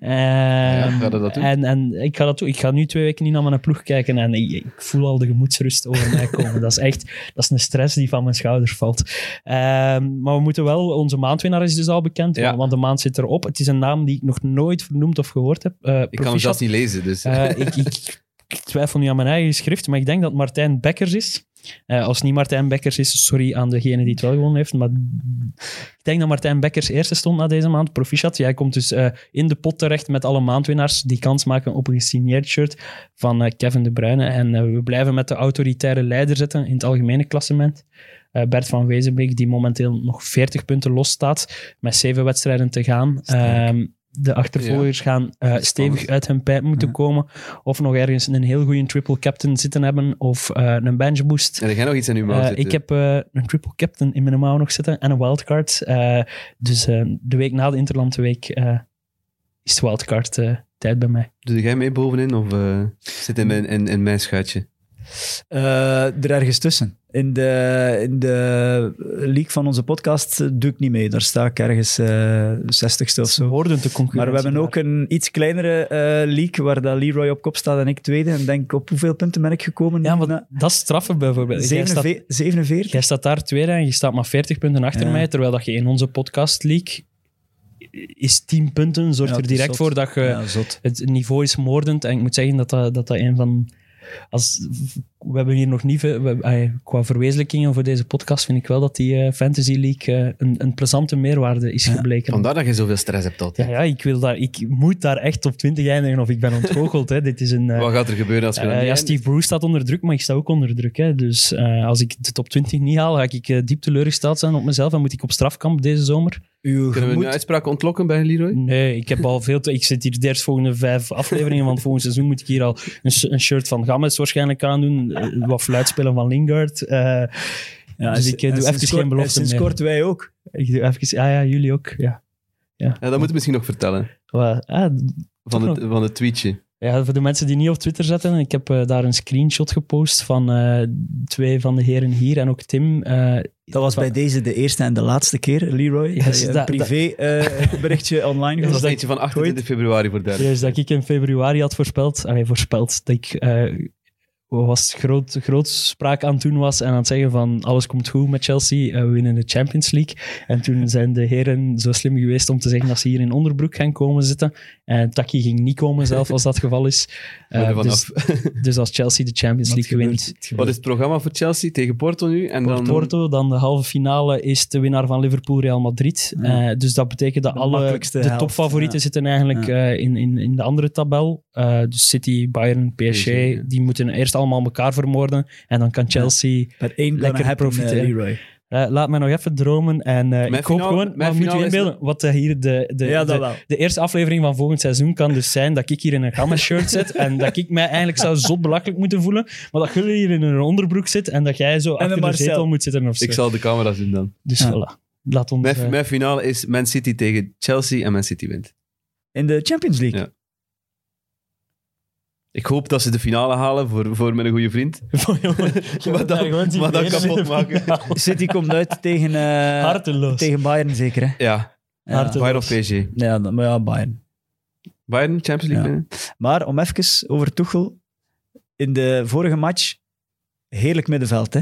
Speaker 3: Ehm,
Speaker 2: ga je dat doen?
Speaker 3: En, en ik ga dat doen. Ik ga nu twee weken niet naar mijn ploeg kijken en ik, ik voel al de gemoedsrust over mij komen. Dat is echt dat is een stress die van mijn schouders valt. Ehm, maar we moeten wel, onze maandwinnaar is dus al bekend,
Speaker 2: Ja.
Speaker 3: want de maand zit erop. Het is een naam die ik nog nooit vernoemd of gehoord heb. Eh,
Speaker 2: ik kan hem
Speaker 3: proficiat.
Speaker 2: zelfs niet lezen, dus...
Speaker 3: Eh, ik, ik, ik twijfel nu aan mijn eigen schrift, maar ik denk dat het Martijn Bekkers is. Eh, als het niet Martijn Bekkers is, sorry aan degene die het wel gewonnen heeft. Maar ik denk dat Martijn Bekkers eerste stond na deze maand. Proficiat. Jij komt dus eh, in de pot terecht met alle maandwinnaars die kans maken op een gesigneerd shirt van eh, Kevin De Bruyne. En we blijven met de autoritaire leider zitten in het algemene klassement. Bert van Wezenbeek, die momenteel nog 40 punten los staat, met zeven wedstrijden te gaan.
Speaker 4: Sterk.
Speaker 3: De achtervolgers gaan eh, stevig uit hun pijp moeten
Speaker 4: Ja.
Speaker 3: komen. Of nog ergens een heel goede triple captain zitten hebben. Of eh, een bench boost.
Speaker 2: En heb jij nog iets in uw mouw zitten?
Speaker 3: ik heb eh, een triple captain in mijn mouw nog zitten en een wildcard. Eh, dus eh, de week na de Interlandweek eh is de wildcard eh, tijd bij mij.
Speaker 2: Doe jij mee bovenin of zit in mijn, in, in mijn schuitje?
Speaker 4: Eh, er ergens tussen. In de, in de league van onze podcast eh, doe ik niet mee. Daar sta ik ergens eh 60ste of zo.
Speaker 3: Te concurrentie.
Speaker 4: Maar we hebben ook een iets kleinere eh league waar dat Leroy op kop staat en ik tweede. En denk, op hoeveel punten ben ik gekomen?
Speaker 3: Ja,
Speaker 4: Na-
Speaker 3: dat is straffen bijvoorbeeld. Jij staat,
Speaker 4: 47? 47?
Speaker 3: jij staat daar tweede en je staat maar 40 punten achter
Speaker 4: Ja.
Speaker 3: mij. Terwijl dat je in onze podcast league is 10 punten. Zorgt
Speaker 4: Ja,
Speaker 3: er direct
Speaker 4: zot.
Speaker 3: voor dat je
Speaker 4: Ja,
Speaker 3: het niveau is moordend. En ik moet zeggen dat dat, dat, dat een van. Als, we hebben hier nog niet. veel- we- qua verwezenlijkingen voor deze podcast vind ik wel dat die eh, Fantasy League eh, een, een plezante meerwaarde is
Speaker 4: Ja,
Speaker 3: gebleken.
Speaker 2: Vandaar dat je zoveel stress hebt
Speaker 3: Ja,
Speaker 2: altijd.
Speaker 3: ja ik, wil daar, ik moet daar echt op 20 eindigen of ik ben ontgoocheld. hè. Dit is een. eh,
Speaker 2: Wat gaat er gebeuren als je dat
Speaker 3: eh,
Speaker 2: niet
Speaker 3: ja,
Speaker 2: eindigt?
Speaker 3: Steve Bruce staat onder druk, maar ik sta ook onder druk. Hè. Dus eh, als ik de top 20 niet haal, ga ik diep teleurgesteld zijn op mezelf en moet ik op strafkamp deze zomer.
Speaker 4: Uw
Speaker 2: Kunnen we een uitspraak ontlokken bij Leroy?
Speaker 3: Nee, ik heb al veel te... Ik zit hier de eerstvolgende vijf afleveringen van het volgende seizoen. Moet ik hier al een, een shirt van Games waarschijnlijk aandoen. Eh, wat fluitspelen van Lingard. eh,
Speaker 4: Ja,
Speaker 3: Dus ik, eh, doe even
Speaker 4: kort-
Speaker 3: geen belofte
Speaker 4: en Sinds
Speaker 3: meer.
Speaker 4: kort wij ook.
Speaker 3: ik doe even... Ah ja, jullie ook. Ja.
Speaker 2: Ja, dat moet je misschien nog vertellen.
Speaker 3: Wat- ah,
Speaker 2: Van het, van het tweetje.
Speaker 3: Ja, voor de mensen die niet op Twitter zetten, ik heb daar een screenshot gepost van eh, twee van de heren hier en ook Tim. eh,
Speaker 4: Dat was
Speaker 3: van-
Speaker 4: bij deze de eerste en de laatste keer, Leroy.
Speaker 3: Ja,
Speaker 4: dat
Speaker 3: is
Speaker 4: je een
Speaker 3: dat-
Speaker 4: privé eh, berichtje online
Speaker 2: Dat
Speaker 4: gezet.
Speaker 2: was eentje van 28 februari voor derde.
Speaker 3: Juist dat ik in februari had voorspeld, allee, voorspeld dat ik eh, was groot, groot spraak aan het doen was en aan het zeggen van alles komt goed met Chelsea, eh, we winnen de Champions League. En toen zijn de heren zo slim geweest om te zeggen dat ze hier in onderbroek gaan komen zitten. En Taki ging niet komen zelf als dat het geval is. Eh, dus, dus als Chelsea de Champions
Speaker 4: Wat
Speaker 3: League wint,
Speaker 2: Wat is het programma voor Chelsea tegen Porto nu? En
Speaker 3: Voor
Speaker 2: dan
Speaker 3: Porto, dan de halve finale is de winnaar van Liverpool Real Madrid.
Speaker 4: Ja.
Speaker 3: Eh, dus dat betekent dat
Speaker 4: De
Speaker 3: alle de
Speaker 4: helft,
Speaker 3: topfavorieten
Speaker 4: ja.
Speaker 3: zitten eigenlijk
Speaker 4: Ja.
Speaker 3: eh, in, in, in de andere tabel. Eh, dus City, Bayern, PSG,
Speaker 2: PSG, ja.
Speaker 3: die moeten eerst allemaal elkaar vermoorden. En dan kan Chelsea... Lekker profiteren.
Speaker 4: eh, Leroy.
Speaker 3: Eh, laat mij nog even dromen. En eh, ik hoop gewoon, maar moet je
Speaker 2: is-
Speaker 3: inbeelden, wat eh, hier de, de,
Speaker 4: Ja,
Speaker 3: de, eerste aflevering van volgend seizoen kan dus zijn dat ik hier in een gamma-shirt zit en dat ik mij eigenlijk zou zot belachelijk moeten voelen, maar dat jullie hier in een onderbroek zit en dat jij zo
Speaker 4: een
Speaker 3: achter de zetel moet zitten of zo.
Speaker 2: Ik zal de camera's doen dan.
Speaker 3: Dus
Speaker 4: Ja.
Speaker 3: voilà. Laat ons...
Speaker 2: Mijn, mijn finale is Man City tegen Chelsea en Man City wint.
Speaker 4: In de Champions League.
Speaker 2: Ja. Ik hoop dat ze de finale halen voor, voor mijn goede vriend.
Speaker 3: maar
Speaker 2: Maar dan- maar dan kapot maken.
Speaker 4: City komt uit tegen, eh,
Speaker 3: Harteloos.
Speaker 4: tegen Bayern, zeker. Hè?
Speaker 2: Ja. Bayern of PSG.
Speaker 4: Ja, maar ja, Bayern.
Speaker 2: Bayern, Champions League
Speaker 4: Ja. Maar om even over Tuchel. In de vorige match, heerlijk middenveld. Hè?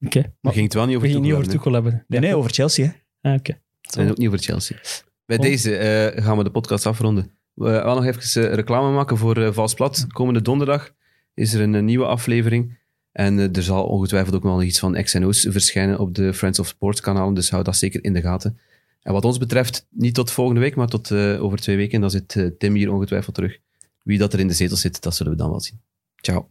Speaker 3: Oké.
Speaker 2: We
Speaker 3: Maar
Speaker 2: gingen het wel niet
Speaker 3: we
Speaker 2: over
Speaker 3: niet over
Speaker 2: Tuchel hebben,
Speaker 3: Tuchel.
Speaker 4: Nee, nee, over Chelsea. Hè?
Speaker 3: Ah, Oké.
Speaker 2: En ook niet over Chelsea. Bij deze eh, gaan we de podcast afronden. We gaan nog even eh, reclame maken voor eh Vals Plat. Komende donderdag is er een, eh, nieuwe aflevering. En er zal ongetwijfeld ook nog iets van X&O's verschijnen op de Friends of Sports kanalen. Dus hou dat zeker in de gaten. En wat ons betreft, niet tot volgende week, maar tot over twee weken. Dan zit Tim hier ongetwijfeld terug. Wie dat er in de zetel zit, dat zullen we dan wel zien. Ciao.